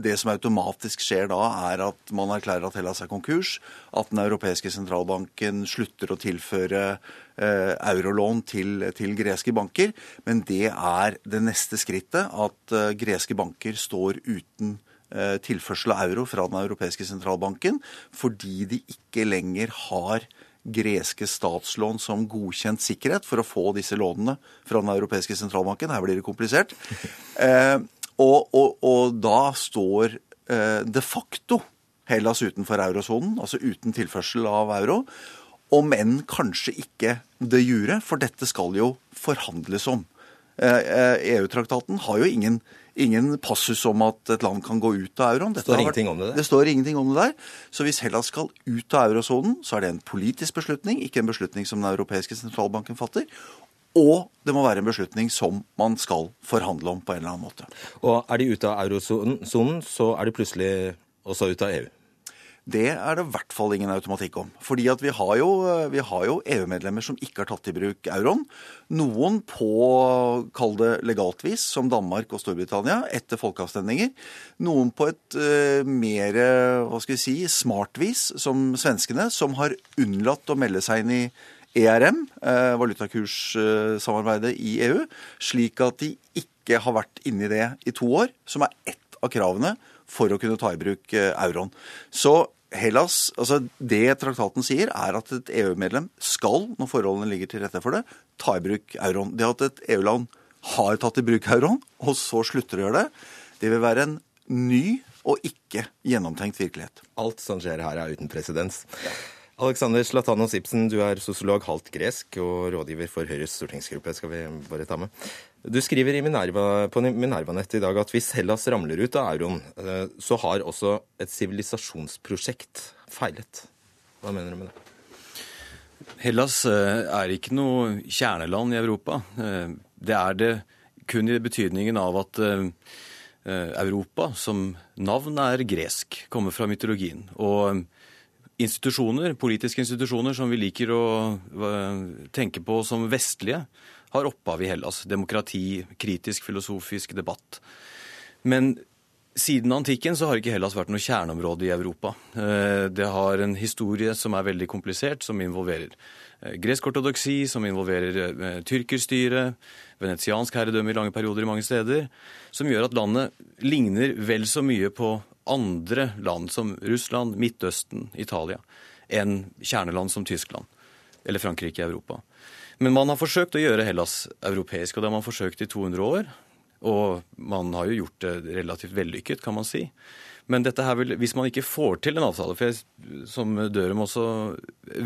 det som automatisk skjer da, er at man erklærer at Hellas er konkurs, at Den europeiske sentralbanken slutter å tilføre eurolån til, til greske banker. Men det er det neste skrittet, at greske banker står uten tilførsel av euro fra Den europeiske sentralbanken fordi de ikke lenger har greske statslån som godkjent sikkerhet for å få disse lånene fra Den europeiske sentralbanken. Her blir det komplisert. Eh, og, og, og, da står eh, de facto Hellas utenfor eurosonen, altså uten tilførsel av euro. Om enn kanskje ikke de jure, for dette skal jo forhandles om. EU-traktaten har jo ingen, ingen, passus om at et land kan gå ut av euroen. Det står ingenting om det der. Det står ingenting om det der. Så hvis Hellas skal ut av eurosonen, så er det en politisk beslutning, ikke en beslutning som Den europeiske sentralbanken fatter. Og det må være en beslutning som man skal forhandle om på en eller annen måte. Og er de ute av eurosonen, så er de plutselig også ute av EU. Det er det i hvert fall ingen automatikk om. Fordi at vi har jo, jo EU-medlemmer som ikke har tatt i bruk euroen. Noen på, kall det legalt vis, som Danmark og Storbritannia, etter folkeavstemninger. Noen på et uh, mer hva skal vi si, smart vis, som svenskene, som har unnlatt å melde seg inn i ERM, uh, valutakurssamarbeidet i EU, slik at de ikke har vært inni det i to år, som er ett av kravene for å kunne ta i bruk eh, euroen. Så Hellas, altså Det traktaten sier, er at et EU-medlem skal, når forholdene ligger til rette for det, ta i bruk euroen. Det at et EU-land har tatt i bruk euroen, og så slutter å gjøre det, det vil være en ny og ikke gjennomtenkt virkelighet. Alt som skjer her, er uten presedens. Ja. Alexander Slatanos Ibsen, du er sosiolog halvt gresk og rådgiver for Høyres stortingsgruppe. skal vi bare ta med. Du skriver Minerva, på Minerva-nettet i dag at hvis Hellas ramler ut av euroen, eh, så har også et sivilisasjonsprosjekt feilet. Hva mener du med det? Hellas eh, er ikke noe kjerneland i Europa. Eh, det er det kun i betydningen av at Europa som navn er gresk, kommer fra mytologien. Og institusjoner, politiske institusjoner som vi liker å tenke på som vestlige, har opphav i Hellas. Demokrati, kritisk filosofisk debatt. Men siden antikken så har ikke Hellas vært noe kjerneområde i Europa. Eh, det har en historie som er veldig komplisert, som involverer eh, gresk ortodoksi, som involverer eh, tyrkerstyre, venetiansk herredømme i lange perioder i mange steder, som gjør at landet ligner vel så mye på andre land som Russland, Midtøsten, Italia, enn kjerneland som Tyskland eller Frankrike i Europa. Men man har forsøkt å gjøre Hellas europeisk, og det har man forsøkt i 200 år. Og man har jo gjort det relativt vellykket, kan man si. Men dette her vil, hvis man ikke får til en avtale, for jeg, som Dørum også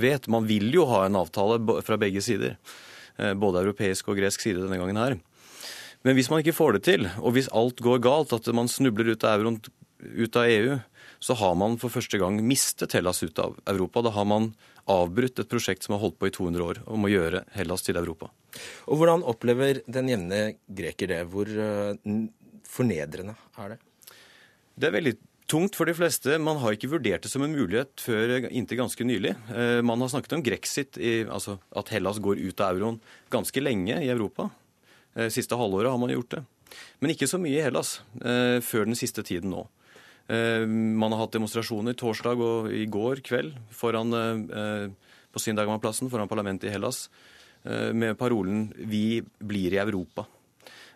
vet, man vil jo ha en avtale fra begge sider. Eh, både europeisk og gresk side denne gangen her. Men hvis man ikke får det til, og hvis alt går galt, at man snubler ut av euroen ut av EU, så har man for første gang mistet Hellas ut av Europa. Da har man avbrutt et prosjekt som har holdt på i 200 år, om å gjøre Hellas til Europa. Og Hvordan opplever den jevne greker det? Hvor uh, fornedrende er det? Det er veldig tungt for de fleste. Man har ikke vurdert det som en mulighet før inntil ganske nylig. Uh, man har snakket om grexit, i, altså at Hellas går ut av euroen, ganske lenge i Europa. Uh, siste halvåret har man gjort det. Men ikke så mye i Hellas før den siste tiden nå. Eh, man har hatt demonstrasjoner torsdag og i går kveld foran, eh, på Syndagmanplassen foran parlamentet i Hellas eh, med parolen 'Vi blir i Europa'.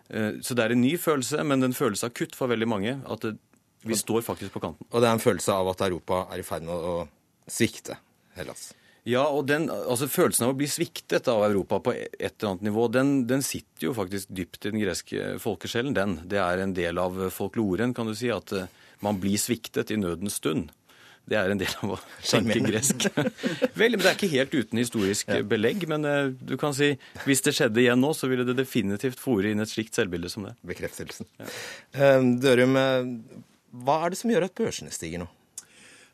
Så det er en ny følelse, men en følelse av kutt for veldig mange. At det, vi står faktisk på kanten. Og det er en følelse av at Europa er i ferd med å svikte Hellas? Ja, og den, altså Følelsen av å bli sviktet av Europa på et eller annet nivå, den, den sitter jo faktisk dypt i den greske folkesjelen. den. Det er en del av folkloren, kan du si. at man blir sviktet i nødens stund. Det er en del av å tenke gresk. Vel, men Det er ikke helt uten historisk ja. belegg, men uh, du kan si hvis det skjedde igjen nå, så ville det definitivt fòre inn et slikt selvbilde som det. Bekreftelsen. Ja. Uh, Dørum, hva er det som gjør at børsene stiger nå?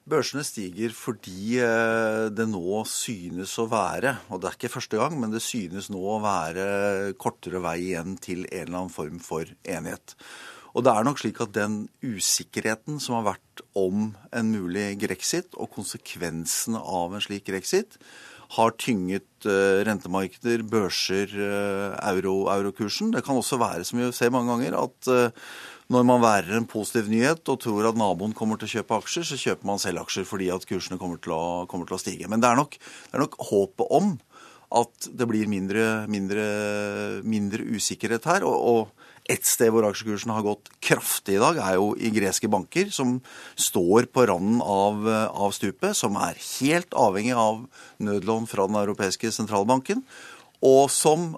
Børsene stiger fordi det nå synes å være, og det er ikke første gang, men det synes nå å være kortere vei igjen til en eller annen form for enighet. Og det er nok slik at den usikkerheten som har vært om en mulig grexit, og konsekvensene av en slik grexit, har tynget uh, rentemarkeder, børser, uh, euro, eurokursen. Det kan også være, som vi ser mange ganger, at uh, når man værer en positiv nyhet og tror at naboen kommer til å kjøpe aksjer, så kjøper man selv aksjer fordi at kursene kommer til å, kommer til å stige. Men det er, nok, det er nok håpet om at det blir mindre, mindre, mindre usikkerhet her. og, og et sted hvor aksjekursen har gått kraftig i dag, er jo i greske banker, som står på randen av, av stupet, som er helt avhengig av nødlån fra Den europeiske sentralbanken, og som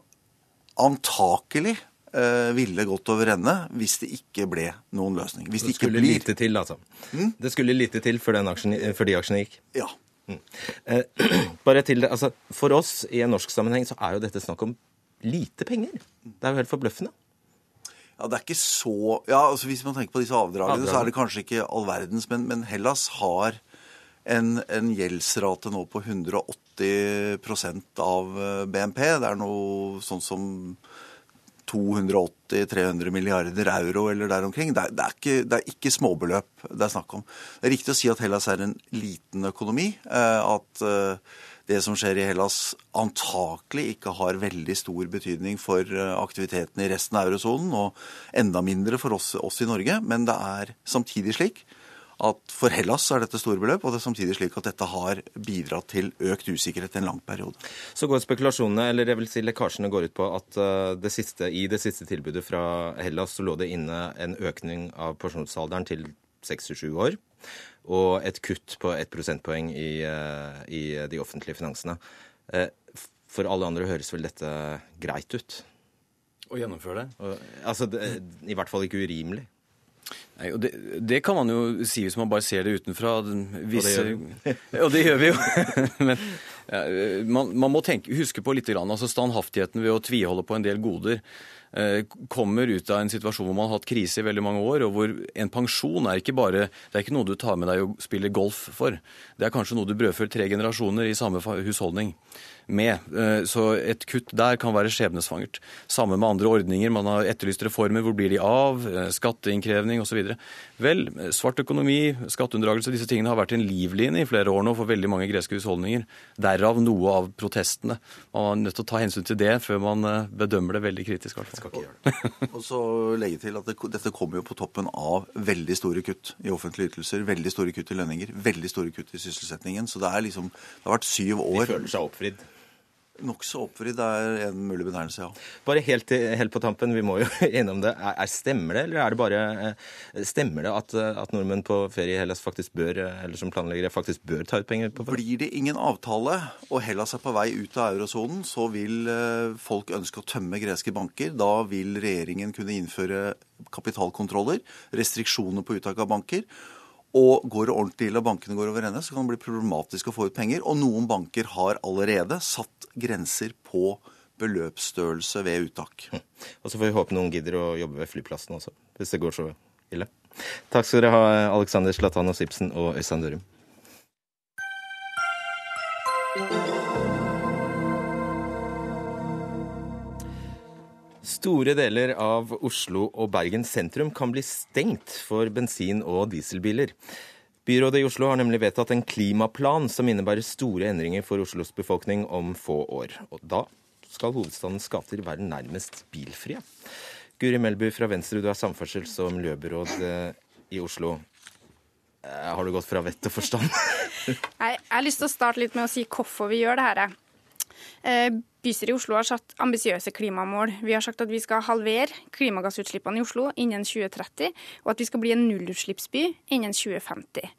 antakelig eh, ville gått over ende hvis det ikke ble noen løsning. Hvis det, det skulle blir... lite til, altså. Mm? Det skulle lite til før, aksjen, før de aksjene gikk? Ja. Mm. Eh, bare til det, altså, For oss i en norsk sammenheng så er jo dette snakk om lite penger. Det er jo helt forbløffende. Ja, det er ikke så Ja, altså Hvis man tenker på disse avdragene, Avdrag. så er det kanskje ikke all verdens, men, men Hellas har en, en gjeldsrate nå på 180 av eh, BNP. Det er noe sånn som 280-300 milliarder euro eller der omkring. Det er, det, er ikke, det er, ikke, småbeløp det er snakk om. Det er riktig å si at Hellas er en liten økonomi. Eh, at eh, det som skjer i Hellas antakelig ikke har veldig stor betydning for aktiviteten i resten av eurosonen, og enda mindre for oss, oss i Norge. Men det er samtidig slik at for Hellas er dette store beløp, og det er samtidig slik at dette har bidratt til økt usikkerhet i en lang periode. Så går spekulasjonene, eller det vil si lekkasjene, går ut på at eh, det siste, i det siste tilbudet fra Hellas så lå det inne en økning av pensjonsalderen til 67 år. Og et kutt på ett prosentpoeng i, eh, i de offentlige finansene. Eh, for alle andre høres vel dette greit ut? Å gjennomføre det? Altså, det, I hvert fall ikke urimelig. Nei, og det, det, kan man jo si hvis man bare ser det utenfra. Visse, og det gjør vi jo. Men ja, man, man, må tenke, huske på litt grann, altså standhaftigheten ved å tviholde på en del goder eh, kommer ut av en situasjon hvor man har hatt krise i veldig mange år, og hvor en pensjon er ikke bare det er ikke noe du tar med deg og spiller golf for. Det er kanskje noe du brødfører tre generasjoner i samme husholdning med. Eh, så et kutt der kan være skjebnesvangert. Samme med andre ordninger. Man har etterlyst reformer. Hvor blir de av? Skatteinnkreving Skatteinnkrevning osv. Vel, svart økonomi, skatteunndragelse, disse tingene har vært en livline i flere år nå for veldig mange greske husholdninger. Derav noe av protestene. Man er nødt til å ta hensyn til det før man eh, bedømmer det veldig kritisk. Skal ikke gjøre det. og så legge til at det, Dette kommer jo på toppen av veldig store kutt i offentlige ytelser, veldig store kutt i lønninger, veldig store kutt i sysselsettingen. Så det, er liksom, det har vært syv år. De føler seg oppfridd? Nokså oppvridd er en mulig betegnelse, ja. Bare helt, helt, på tampen, vi må jo innom det. Er, er, stemmer det, eller er det bare eh, Stemmer det at, at nordmenn på ferie i Hellas faktisk bør, eller som planleggere faktisk bør ta ut penger på ferie? Blir det ingen avtale, og Hellas er på vei ut av eurosonen, så vil eh, folk ønske å tømme greske banker. Da vil regjeringen kunne innføre kapitalkontroller, restriksjoner på uttak av banker. Og går det ordentlig ille og bankene går over ende, så kan det bli problematisk å få ut penger. Og noen banker har allerede satt grenser på beløpsstørrelse ved uttak. Hm. Og så får vi håpe noen gidder å jobbe ved flyplassen også, hvis det går så ille. Takk skal dere ha, Alexander Slatanos Ibsen og Øystein Dørum. Store deler av Oslo og Bergen sentrum kan bli stengt for bensin- og dieselbiler. Byrådet i Oslo har nemlig vedtatt en klimaplan som innebærer store endringer for Oslos befolkning om få år. Og da skal hovedstadens gater være nærmest bilfrie. Guri Melby fra Venstre, du er samferdsels- og miljøbyråd eh, i Oslo. Eh, har du gått fra vett og forstand? jeg har lyst til å starte litt med å si hvorfor vi gjør det her. Eh, bystyret i Oslo har satt ambisiøse klimamål. Vi har sagt at vi skal halvere klimagassutslippene i Oslo innen 2030, og at vi skal bli en nullutslippsby innen 2050.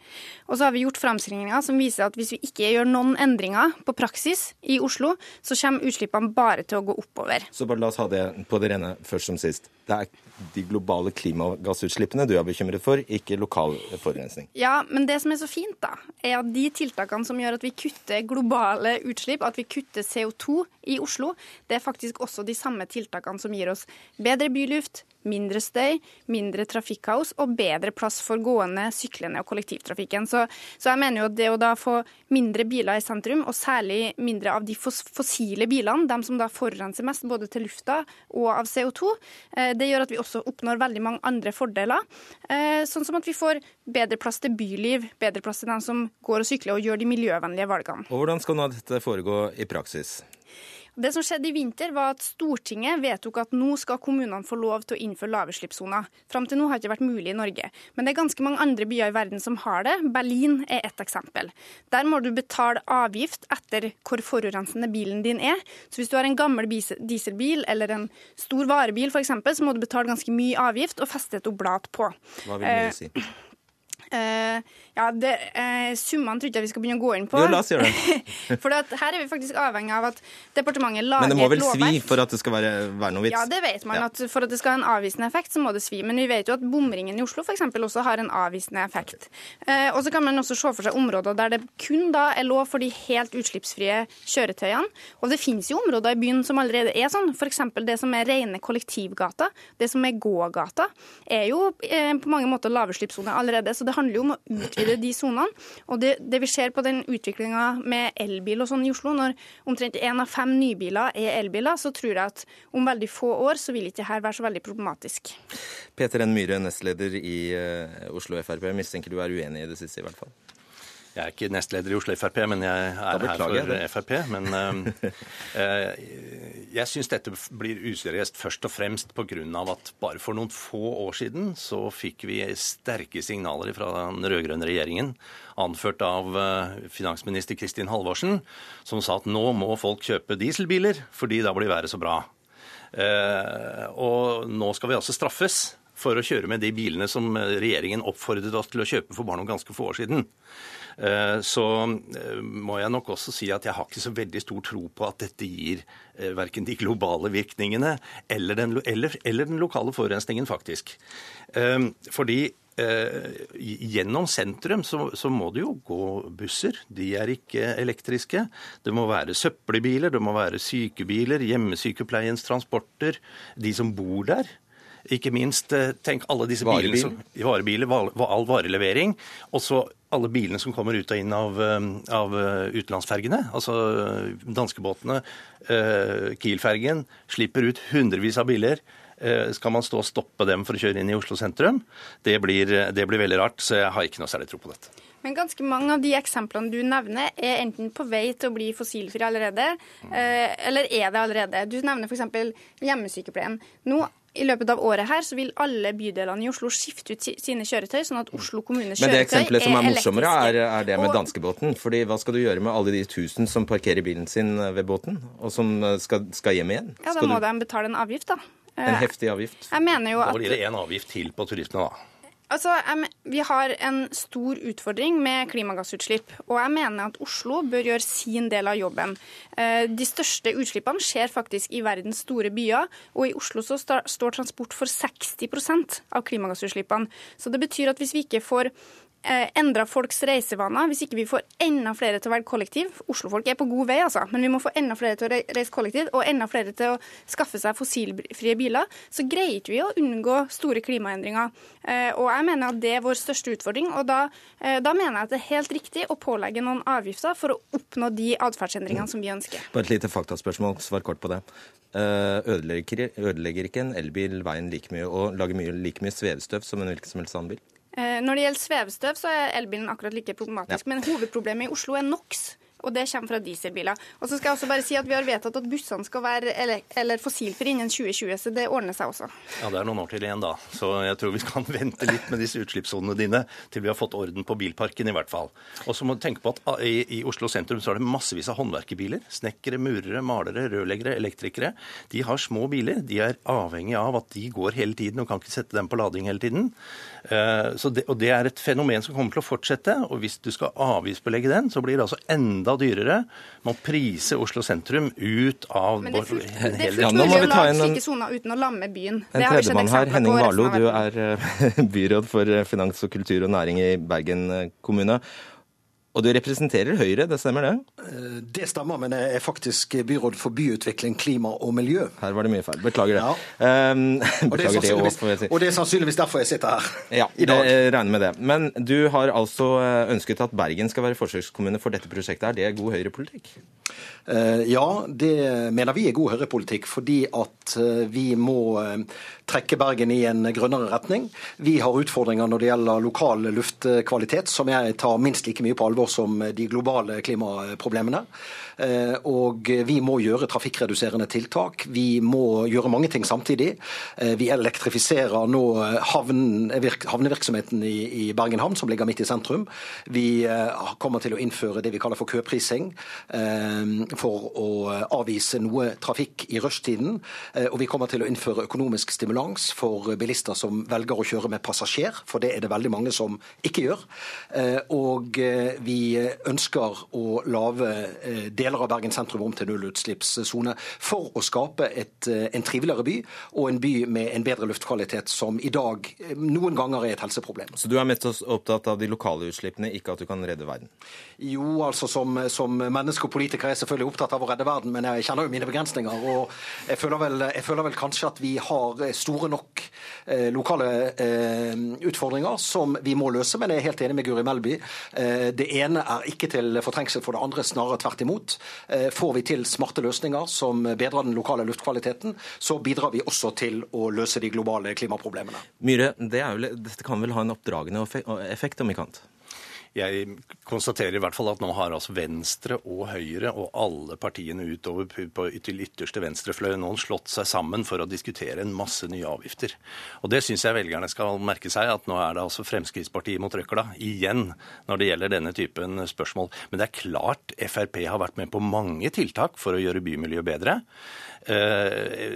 Og så har vi gjort framstillinger som viser at hvis vi ikke gjør noen endringer på praksis i Oslo, så kommer utslippene bare til å gå oppover. Så bare la oss ha det på det rene først som sist. Det er de globale klimagassutslippene du er bekymret for, ikke lokal forurensning. Ja, men det som er så fint, da, er at de tiltakene som gjør at vi kutter globale utslipp, at vi kutter CO2 i Oslo, det er faktisk også de samme tiltakene som gir oss bedre byluft, mindre støy, mindre trafikkaos og bedre plass for gående, syklende og kollektivtrafikken. Så, så, jeg mener jo at det å da få mindre biler i sentrum, og særlig mindre av de fossile bilene, de som da forurenser mest både til lufta og av CO2, eh, det gjør at vi også oppnår veldig mange andre fordeler. Eh, sånn som at vi får bedre plass til byliv, bedre plass til dem som går og sykler og gjør de miljøvennlige valgene. Og Hvordan skal nå dette foregå i praksis? Det som skjedde i vinter, var at Stortinget vedtok at nå skal kommunene få lov til å innføre lavutslippssoner. Fram til nå har det ikke vært mulig i Norge. Men det er ganske mange andre byer i verden som har det. Berlin er ett eksempel. Der må du betale avgift etter hvor forurensende bilen din er. Så hvis du har en gammel dieselbil eller en stor varebil f.eks., så må du betale ganske mye avgift og feste et oblat på. Hva vil det si? Uh, ja, det, eh, Summene tror ikke jeg vi skal begynne å gå inn på. Jo, la oss gjøre det. for her er vi faktisk avhengig av at departementet lager et lovverk. Men det må vel svi for at det skal være, være noe vits? Ja, det vet man. Ja. at For at det skal ha en avvisende effekt, så må det svi. Men vi vet jo at bomringen i Oslo eksempel, også har en avvisende effekt. Eh, og så kan man også se for seg områder der det kun da er lov for de helt utslippsfrie kjøretøyene. Og det finnes jo områder i byen som allerede er sånn. F.eks. det som er rene kollektivgater, det som er gågata, er jo eh, på mange måter lavutslippssoner allerede. Så det det handler jo om å utvide de sonene. Og det, det, vi ser på den utviklinga med elbil og sånn i Oslo, når omtrent én av fem nybiler er elbiler, så tror jeg at om veldig få år så vil ikke dette være så veldig problematisk. Peter N. Myhre, nestleder i Oslo Frp, mistenker du er uenig i det siste, i hvert fall? Jeg er ikke nestleder i Oslo Frp, men jeg er her for jeg Frp. Men jeg syns dette blir useriøst først og fremst pga. at bare for noen få år siden så fikk vi sterke signaler fra den rød-grønne regjeringen, anført av uh, finansminister Kristin Halvorsen, som sa at nå må folk kjøpe dieselbiler, fordi da blir været så bra. Uh, og nå skal vi altså straffes for å kjøre med de bilene som regjeringen oppfordret oss til å kjøpe for bare noen ganske få år siden. Eh, så eh, må jeg nok også si at jeg har ikke så veldig stor tro på at dette gir eh, verken de globale virkningene eller den, eller, eller den lokale forurensningen, faktisk. Fordi gjennom sentrum så, så, må det jo gå busser. De er ikke elektriske. Det må være søppelbiler, det må være sykebiler, hjemmesykepleiens transporter. De som bor der. Ikke minst tenk alle disse bilene som Varebiler, all varelevering. Og så alle bilene som kommer ut og inn av, eh, av eh, utenlandsfergene. Altså eh, danskebåtene, Kiel-fergen, slipper ut hundrevis av biler. Skal man stå og stoppe dem for å kjøre inn i Oslo sentrum? Det blir, det blir veldig rart, så jeg har ikke noe særlig tro på dette. Men ganske mange av de eksemplene du nevner, er enten på vei til å bli fossilfrie allerede, eller er det allerede. Du nevner f.eks. hjemmesykepleien. Nå i løpet av året her så vil alle bydelene i Oslo skifte ut sine kjøretøy, sånn at Oslo kommunes kjøretøy er elektriske. Men det eksempelet som er morsommere, er, er det med og... danskebåten. Fordi hva skal du gjøre med alle de tusen som parkerer bilen sin ved båten, og som eh, skal, skal hjem igjen? Ja, Da må du... de betale en avgift, da. En heftig avgift. Jeg mener jo at... Da blir det en avgift til på turistene, da. Altså, Vi har en stor utfordring med klimagassutslipp. Og jeg mener at Oslo bør gjøre sin del av jobben. Eh, de største utslippene skjer faktisk i verdens store byer. Og i Oslo så står transport for 60% av klimagassutslippene. Så det betyr at hvis vi ikke får endra folks reisevaner, hvis ikke vi får enda flere til å velge kollektiv Oslo-folk er på god vei, altså, men vi må få enda flere til å reise kollektiv og enda flere til å skaffe seg fossilfrie biler, så greier ikke vi å unngå store klimaendringer. Eh, og jeg mener at det er vår største utfordring. og da, eh, da mener jeg at det er helt riktig å pålegge noen avgifter for å oppnå de atferdsendringene som vi ønsker. Bare et lite faktaspørsmål, svar kort på det. Eh, ødelegger, ødelegger ikke en elbil veien like mye og lager mye, like mye svevestøv som en hvilken som helst annen bil? Eh, når det gjelder svevestøv, så er elbilen akkurat like problematisk. Ja. Men hovedproblemet i Oslo er NOx og det kommer fra dieselbiler. Og så skal jeg også bare si at Vi har vedtatt at bussene skal være eller, fossilfrie innen 2020, så det ordner seg også. Ja, Det er noen år til igjen, da. Så jeg tror vi kan vente litt med disse utslippssonene dine til vi har fått orden på bilparken, i hvert fall. Og så må du tenke på at ah, i, i Oslo sentrum så er det massevis av håndverkerbiler. Snekkere, murere, malere, rørleggere, elektrikere. De har små biler. De er avhengig av at de går hele tiden og kan ikke sette dem på lading hele tiden. Uh, det, og det er et fenomen som kommer til å fortsette. Og hvis du skal avgiftsbelegge den, så blir det altså enda dyrere Man priser prise Oslo sentrum ut av Men det er fullt, det er fullt mulig å lage slike soner uten å lamme byen. En tredjemann her, Henning Warlo, du er eh, byråd for eh, finans og kultur og næring i Bergen eh, kommune. Og du representerer Høyre, det stemmer det? Eh, det stemmer, men jeg er faktisk byråd for byutvikling, klima og miljø. Her var det mye feil. Beklager det. Ja. Um, beklager og, det også, og det er sannsynligvis derfor jeg sitter her ja, i dag. Jeg regner med det. Men du har altså eh, ønsket at Bergen skal være forsøkskommune for dette prosjektet. Er det god høyrepolitikk? Uh, ja, det mener vi er god høyrepolitikk, fordi at vi må trekke Bergen i en grønnere retning. Vi har utfordringer når det gjelder lokal luftkvalitet, som jeg tar minst like mye på alvor som de globale klimaproblemene. Eh, og vi må gjøre trafikkreduserende tiltak. Vi må gjøre mange ting samtidig. Eh, vi elektrifiserer nå havnevirksomheten i Bergen havn, som ligger midt i sentrum. Vi eh, kommer til å innføre det vi kaller for køprising, for å avvise noe trafikk i rushtiden. Og vi kommer til å innføre økonomisk stimulans for bilister som velger å kjøre med passasjer, for det er det veldig mange som ikke gjør. Og vi ønsker å lage deler av Bergen sentrum om til nullutslippssone for å skape et, en triveligere by og en by med en bedre luftkvalitet, som i dag noen ganger er et helseproblem. Så du er mest opptatt av de lokale utslippene, ikke at du kan redde verden? Jo, altså som, som menneske og politiker er jeg selvfølgelig opptatt av å redde verden, men jeg kjenner jo mine begrensninger. og jeg føler vel, jeg føler vel kanskje at vi har store nok eh, lokale eh, utfordringer som vi må løse, men jeg er helt enig med Guri Melby. Eh, det ene er ikke til fortrengsel for det andre, snarere tvert imot. Eh, får vi til smarte løsninger som bedrer den lokale luftkvaliteten, så bidrar vi også til å løse de globale klimaproblemene. Myhre, det vel, dette kan vel ha en oppdragende effekt, om ikke annet? Jeg konstaterer i hvert fall at nå har altså Venstre og Høyre og alle partiene utover på ytterste venstrefløy nå slått seg sammen for å diskutere en masse nye avgifter. Og Det syns jeg velgerne skal merke seg, at nå er det altså Fremskrittspartiet mot røkla igjen når det gjelder denne typen spørsmål. Men det er klart Frp har vært med på mange tiltak for å gjøre bymiljøet bedre. Eh,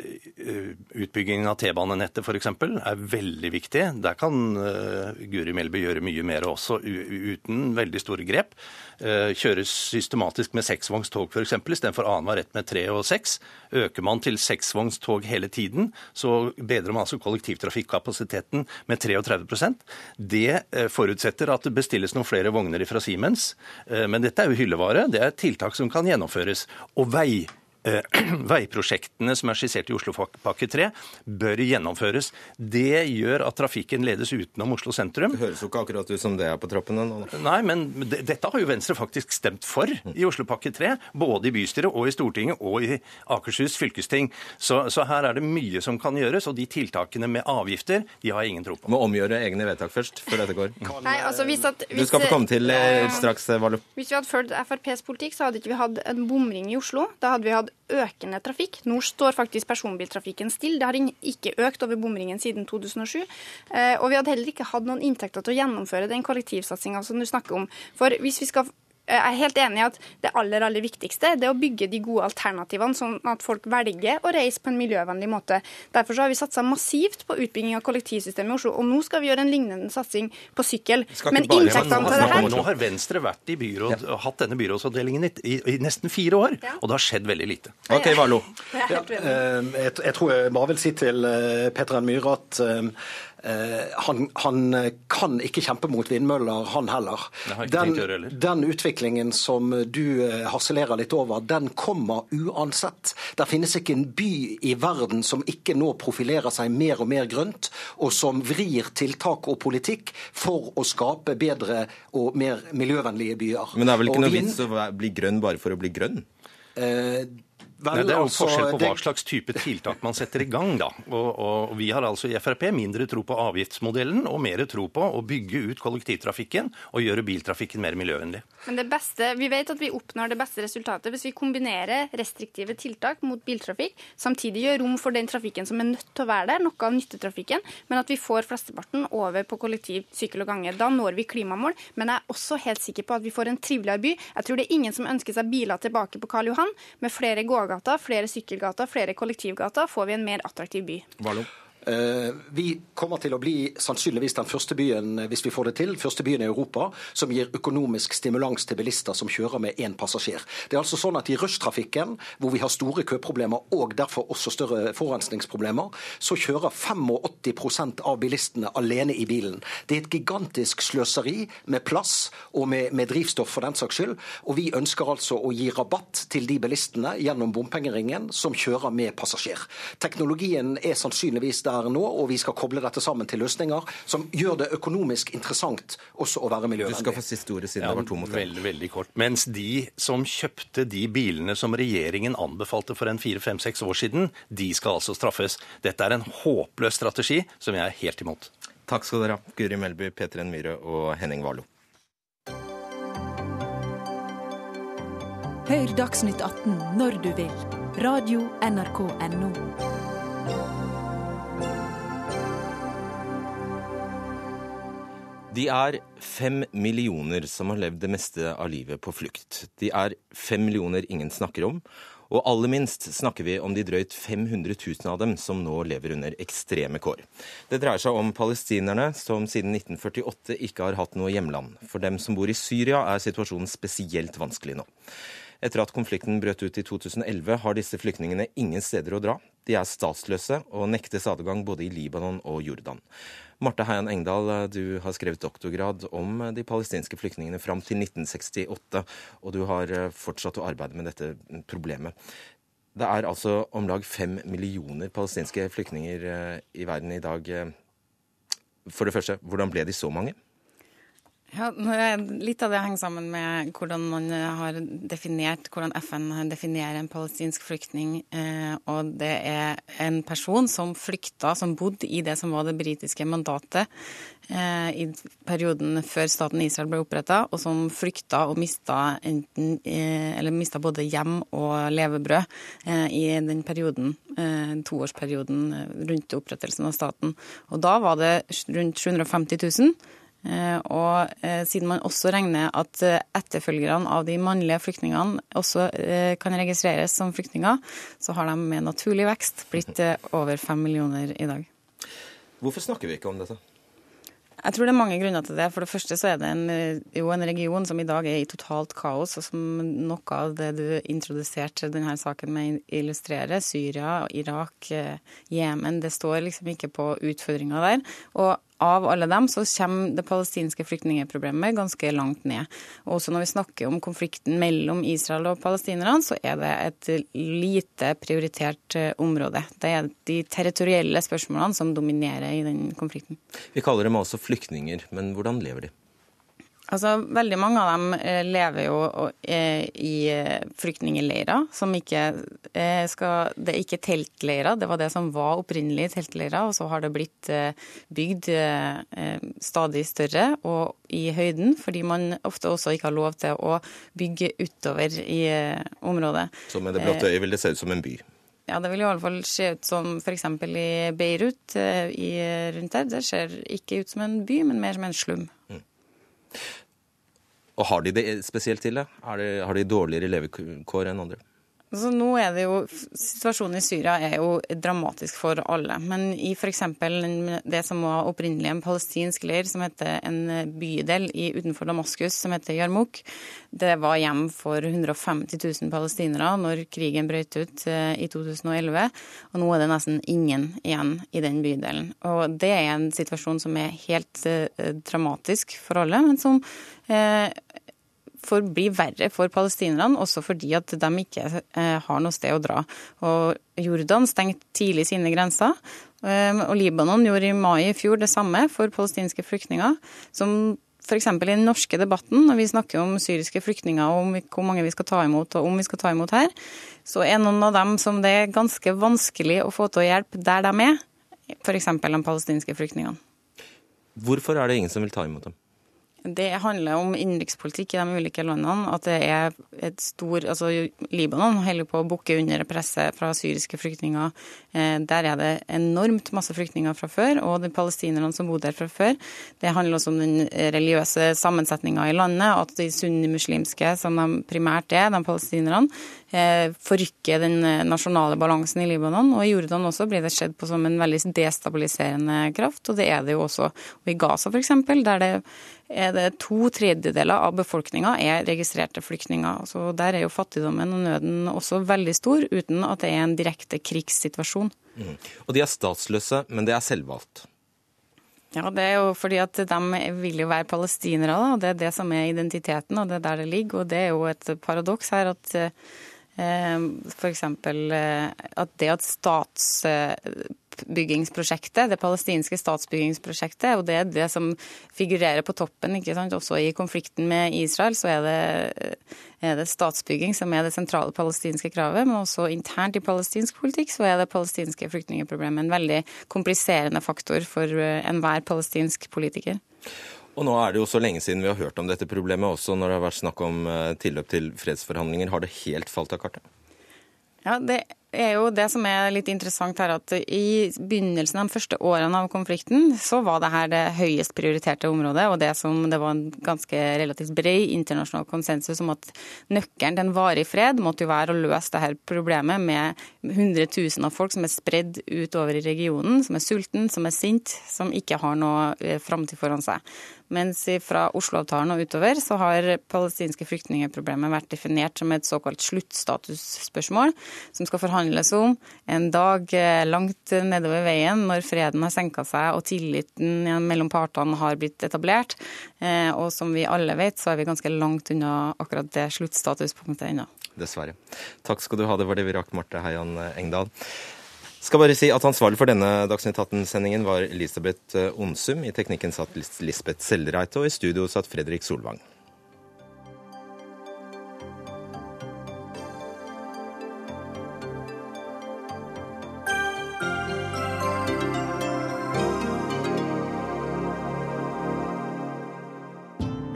utbyggingen av T-banenettet f.eks. er veldig viktig. Der kan eh, Guri Melby gjøre mye mer også, uten veldig store grep. Eh, kjøres systematisk med seksvognstog f.eks. istedenfor annenhver rett med tre og seks. Øker man til seksvognstog hele tiden, så bedrer man altså kollektivtrafikkapasiteten med 33% Det forutsetter at det bestilles noen flere vogner fra Siemens. Men dette er jo hyllevare. Det er tiltak som kan gjennomføres. Og vei Eh, veiprosjektene som er skissert i Oslopakke 3, bør gjennomføres. Det gjør at trafikken ledes utenom Oslo sentrum. Det høres jo ikke akkurat ut som det er på trappene nå. Nei, men dette har jo Venstre faktisk stemt for i Oslopakke 3. Både i bystyret og i Stortinget og i Akershus fylkesting. Så, så, her er det mye som kan gjøres, og de tiltakene med avgifter de har jeg ingen tro på. Må omgjøre egne vedtak først, før dette går. Nei, altså hvis at, hvis, du skal få komme til eh, straks, Vallo. Hvis vi hadde fulgt FrPs politikk, så hadde ikke vi hatt en bomring i Oslo. Da hadde vi hatt økende trafikk. Nå står faktisk personbiltrafikken stille. Det har ikke økt over bomringen siden 2007. Eh, og vi hadde heller ikke hatt noen inntekter til å gjennomføre den kollektivsatsinga som du snakker om. For hvis vi skal jeg er helt enig i at det aller aller viktigste det er å bygge de gode alternativene, sånn at folk velger å reise på en miljøvennlig måte. Derfor har vi satsa massivt på utbygging av kollektivsystemet i Oslo. Og nå skal vi gjøre en lignende satsing på sykkel. Men inntektene til det her Nå har Venstre vært i byråd, ja. hatt denne byrådsavdelingen i, i, i, nesten fire år, ja. og det har skjedd veldig lite. Ok, Varlo. Ja, eh, jeg, jeg, tror jeg bare vil si til Petter Peter N. Myhre at uh, Eh, han, han, kan ikke kjempe mot vindmøller, han heller. Den, den, utviklingen som du eh, harselerer litt over, den kommer uansett. Det finnes ikke en by i verden som ikke nå profilerer seg mer og mer grønt, og som vrir tiltak og politikk for å skape bedre og mer miljøvennlige byer. Men det er vel ikke og noe vits å bli grønn bare for å bli grønn? Eh, Nei, det er jo altså, forskjell på hva slags type tiltak man setter i gang. da. Og, og, Vi har altså i Frp mindre tro på avgiftsmodellen og mer tro på å bygge ut kollektivtrafikken og gjøre biltrafikken mer miljøvennlig. Men det beste, Vi vet at vi oppnår det beste resultatet hvis vi kombinerer restriktive tiltak mot biltrafikk, samtidig gjør rom for den trafikken som er nødt til å være der, noe av nyttetrafikken, men at vi får flesteparten over på kollektiv, sykkel og gange. Da når vi klimamål. Men jeg er også helt sikker på at vi får en triveligere by. Jeg tror det er ingen som ønsker seg biler tilbake på Karl Johan med flere gåganger gågater, flere sykkelgater, flere kollektivgater, får vi en mer attraktiv by. Vallo. Eh, vi kommer til å bli sannsynligvis den første byen eh, hvis vi får det til, første byen i Europa som gir økonomisk stimulans til bilister som kjører med én passasjer. Det er altså sånn at I rushtrafikken, hvor vi har store køproblemer og derfor også større forurensningsproblemer, så kjører 85% av bilistene alene i bilen. Det er et gigantisk sløseri med plass og med, med drivstoff for den saks skyld. Og vi ønsker altså å gi rabatt til de bilistene gjennom bompengeringen som kjører med passasjer. Teknologien er sannsynligvis der nå, og vi skal koble dette sammen til løsninger som gjør det økonomisk interessant også å være miljøvennlig. Du skal få siste ordet siden ja, det var to mot Veldig, veldig kort. Mens de som kjøpte de bilene som regjeringen anbefalte for en fire-fem-seks år siden, de skal altså straffes. Dette er en håpløs strategi som jeg er helt imot. Takk skal dere ha, Guri Melby, Peter N. Myhre og Henning Warloe. Hør Dagsnytt 18 når du vil. Radio NRK Radio.nrk.no. De er fem millioner som har levd det meste av livet på flukt. De er fem millioner ingen snakker om, Og aller minst snakker vi om de drøyt 500 000 av dem som nå lever under ekstreme kår. Det dreier seg om palestinerne som siden 1948 ikke har hatt noe hjemland. For dem som bor i Syria er situasjonen spesielt vanskelig nå. Etter at konflikten brøt ut i 2011, har disse flyktningene ingen steder å dra. De er statsløse og nektes adgang både i Libanon og Jordan. Marte Heian Engdahl, du har skrevet doktorgrad om de palestinske flyktningene fram til 1968, og du har eh, fortsatt å arbeide med dette problemet. Det er altså om lag fem millioner palestinske flyktninger eh, i verden i dag. For det første, hvordan ble de så mange? Ja, Litt av det henger sammen med hvordan man har definert, hvordan FN definerer en palestinsk flyktning. Eh, og det er en person som flykta, som bodde i det som var det britiske mandatet eh, i perioden før staten Israel ble oppretta, og som flykta og mista, enten, eh, mista både hjem og levebrød i den perioden, toårsperioden rundt opprettelsen av staten. Og da var det rundt 750 000. Eh, og eh, siden man også regner at eh, etterfølgerne av de mannlige flyktningene også kan registreres som flyktninger, så har de med naturlig vekst blitt over fem millioner i dag. Hvorfor snakker vi ikke om dette? Jeg tror det er mange grunner til det. For det første så er det en, jo en region som i dag er i totalt kaos, og som noe av det du introduserte denne saken med illustrerer, Syria, Irak, Jemen, det står liksom ikke på utfordringa der. Og av alle dem så kommer det palestinske flyktningeproblemet ganske langt ned. Også når vi snakker om konflikten mellom Israel og palestinerne, så er det et lite prioritert eh, område. Det er de territorielle spørsmålene som dominerer i den konflikten. Vi kaller dem altså flyktninger, men hvordan lever de? Altså, Veldig mange av dem eh, lever jo eh, i eh, flyktningleirer som ikke skal Det er ikke teltleirer, det var det som var opprinnelig teltleirer. Og så har det blitt bygd stadig større og i høyden, fordi man ofte også ikke har lov til å bygge utover i området. Så med det blotte øyet vil det se ut som en by? Ja, det vil i alle fall se ut som f.eks. i Beirut i, rundt der. Det ser ikke ut som en by, men mer som en slum. Mm. Og har de det spesielt til det? Har de dårligere levekår enn andre? Så nå er det jo, Situasjonen i Syria er jo dramatisk for alle. Men i f.eks. det som var opprinnelig en palestinsk leir, som heter en bydel i, utenfor Damaskus, som heter Yarmouk, det var hjem for 150 000 palestinere når krigen brøt ut eh, i 2011. Og nå er det nesten ingen igjen i den bydelen. Og det er en situasjon som er helt eh, dramatisk for alle, men som eh, får bli verre for palestinerne, også fordi at de ikke eh, har noe sted å dra. Og Jordan stengte tidlig sine grenser. Eh, og Libanon gjorde i mai i fjor det samme for palestinske flyktninger. som F.eks. i den norske debatten, når vi snakker om syriske flyktninger og om hvor mange vi skal ta imot, og om vi skal ta imot her, så er noen av dem som det er ganske vanskelig å få til å hjelpe der de er, f.eks. de palestinske flyktningene. Hvorfor er det ingen som vil ta imot dem? Det handler om innenrikspolitikk i de ulike landene. At det er et stor Altså Libanon holder på å bukke under presset fra syriske flyktninger. Eh, der er det enormt masse flyktninger fra før, og de palestinerne som bodde der fra før. Det handler også om den religiøse sammensetninga i landet, at de sunnimuslimske, som de primært er, de palestinerne, eh, forrykker den nasjonale balansen i Libanon. Og i Jordan også blir det sett på som en veldig destabiliserende kraft, og det er det jo også. Og i Gaza f.eks., der det er det to tredjedeler av befolkninga er registrerte flyktninger. Så Der er jo fattigdommen og nøden også veldig stor, uten at det er en direkte krigssituasjon. Mm. Og de er statsløse, men det er selvvalgt? Ja, det er jo fordi at de vil jo være palestinere, da. Det er det som er identiteten, og det er der det ligger. Og det er jo et paradoks her at eh, f.eks. Eh, at det at stats statsbyggingsprosjektet, det palestinske statsbyggingsprosjektet, og det er det som figurerer på toppen. ikke sant? Også i konflikten med Israel så er det, er det statsbygging som er det sentrale palestinske kravet, men også internt i palestinsk politikk så er det palestinske flyktningeproblemet en veldig kompliserende faktor for eh, enhver palestinsk politiker. Og nå er det jo så lenge siden vi har hørt om dette problemet, også når det har vært snakk om eh, tilløp til fredsforhandlinger. Har det helt falt av kartet? Ja, det er jo det som er litt interessant her, at i begynnelsen av de første årene av konflikten, så var det her det høyest prioriterte området, og det som det var en ganske relativt bred internasjonal konsensus om at nøkkelen til en varig fred måtte jo være å løse det her problemet med hundretusener av folk som er spredd utover i regionen, som er sulten, som er sint, som ikke har noe eh, framtid foran seg. Mens fra Oslo-avtalen og utover så har palestinske flyktningeproblemet vært definert som et såkalt sluttstatusspørsmål, som skal forhandles om en dag eh, langt nedover veien når freden har senka seg og tilliten mellom partene har blitt etablert. Eh, og som vi alle vet, så er vi ganske langt unna akkurat det sluttstatuspunktet ennå. Dessverre. Takk skal du ha, det var det vi rakk, Marte Heian Engdahl. Skal bare si at Ansvarlig for denne Dagsnytt 18-sendingen var Elisabeth eh, Onsum. I teknikken satt Lisbeth Sellreite, og i studio satt Fredrik Solvang.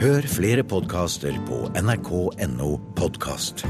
Hør flere podkaster på nrk.no podkast.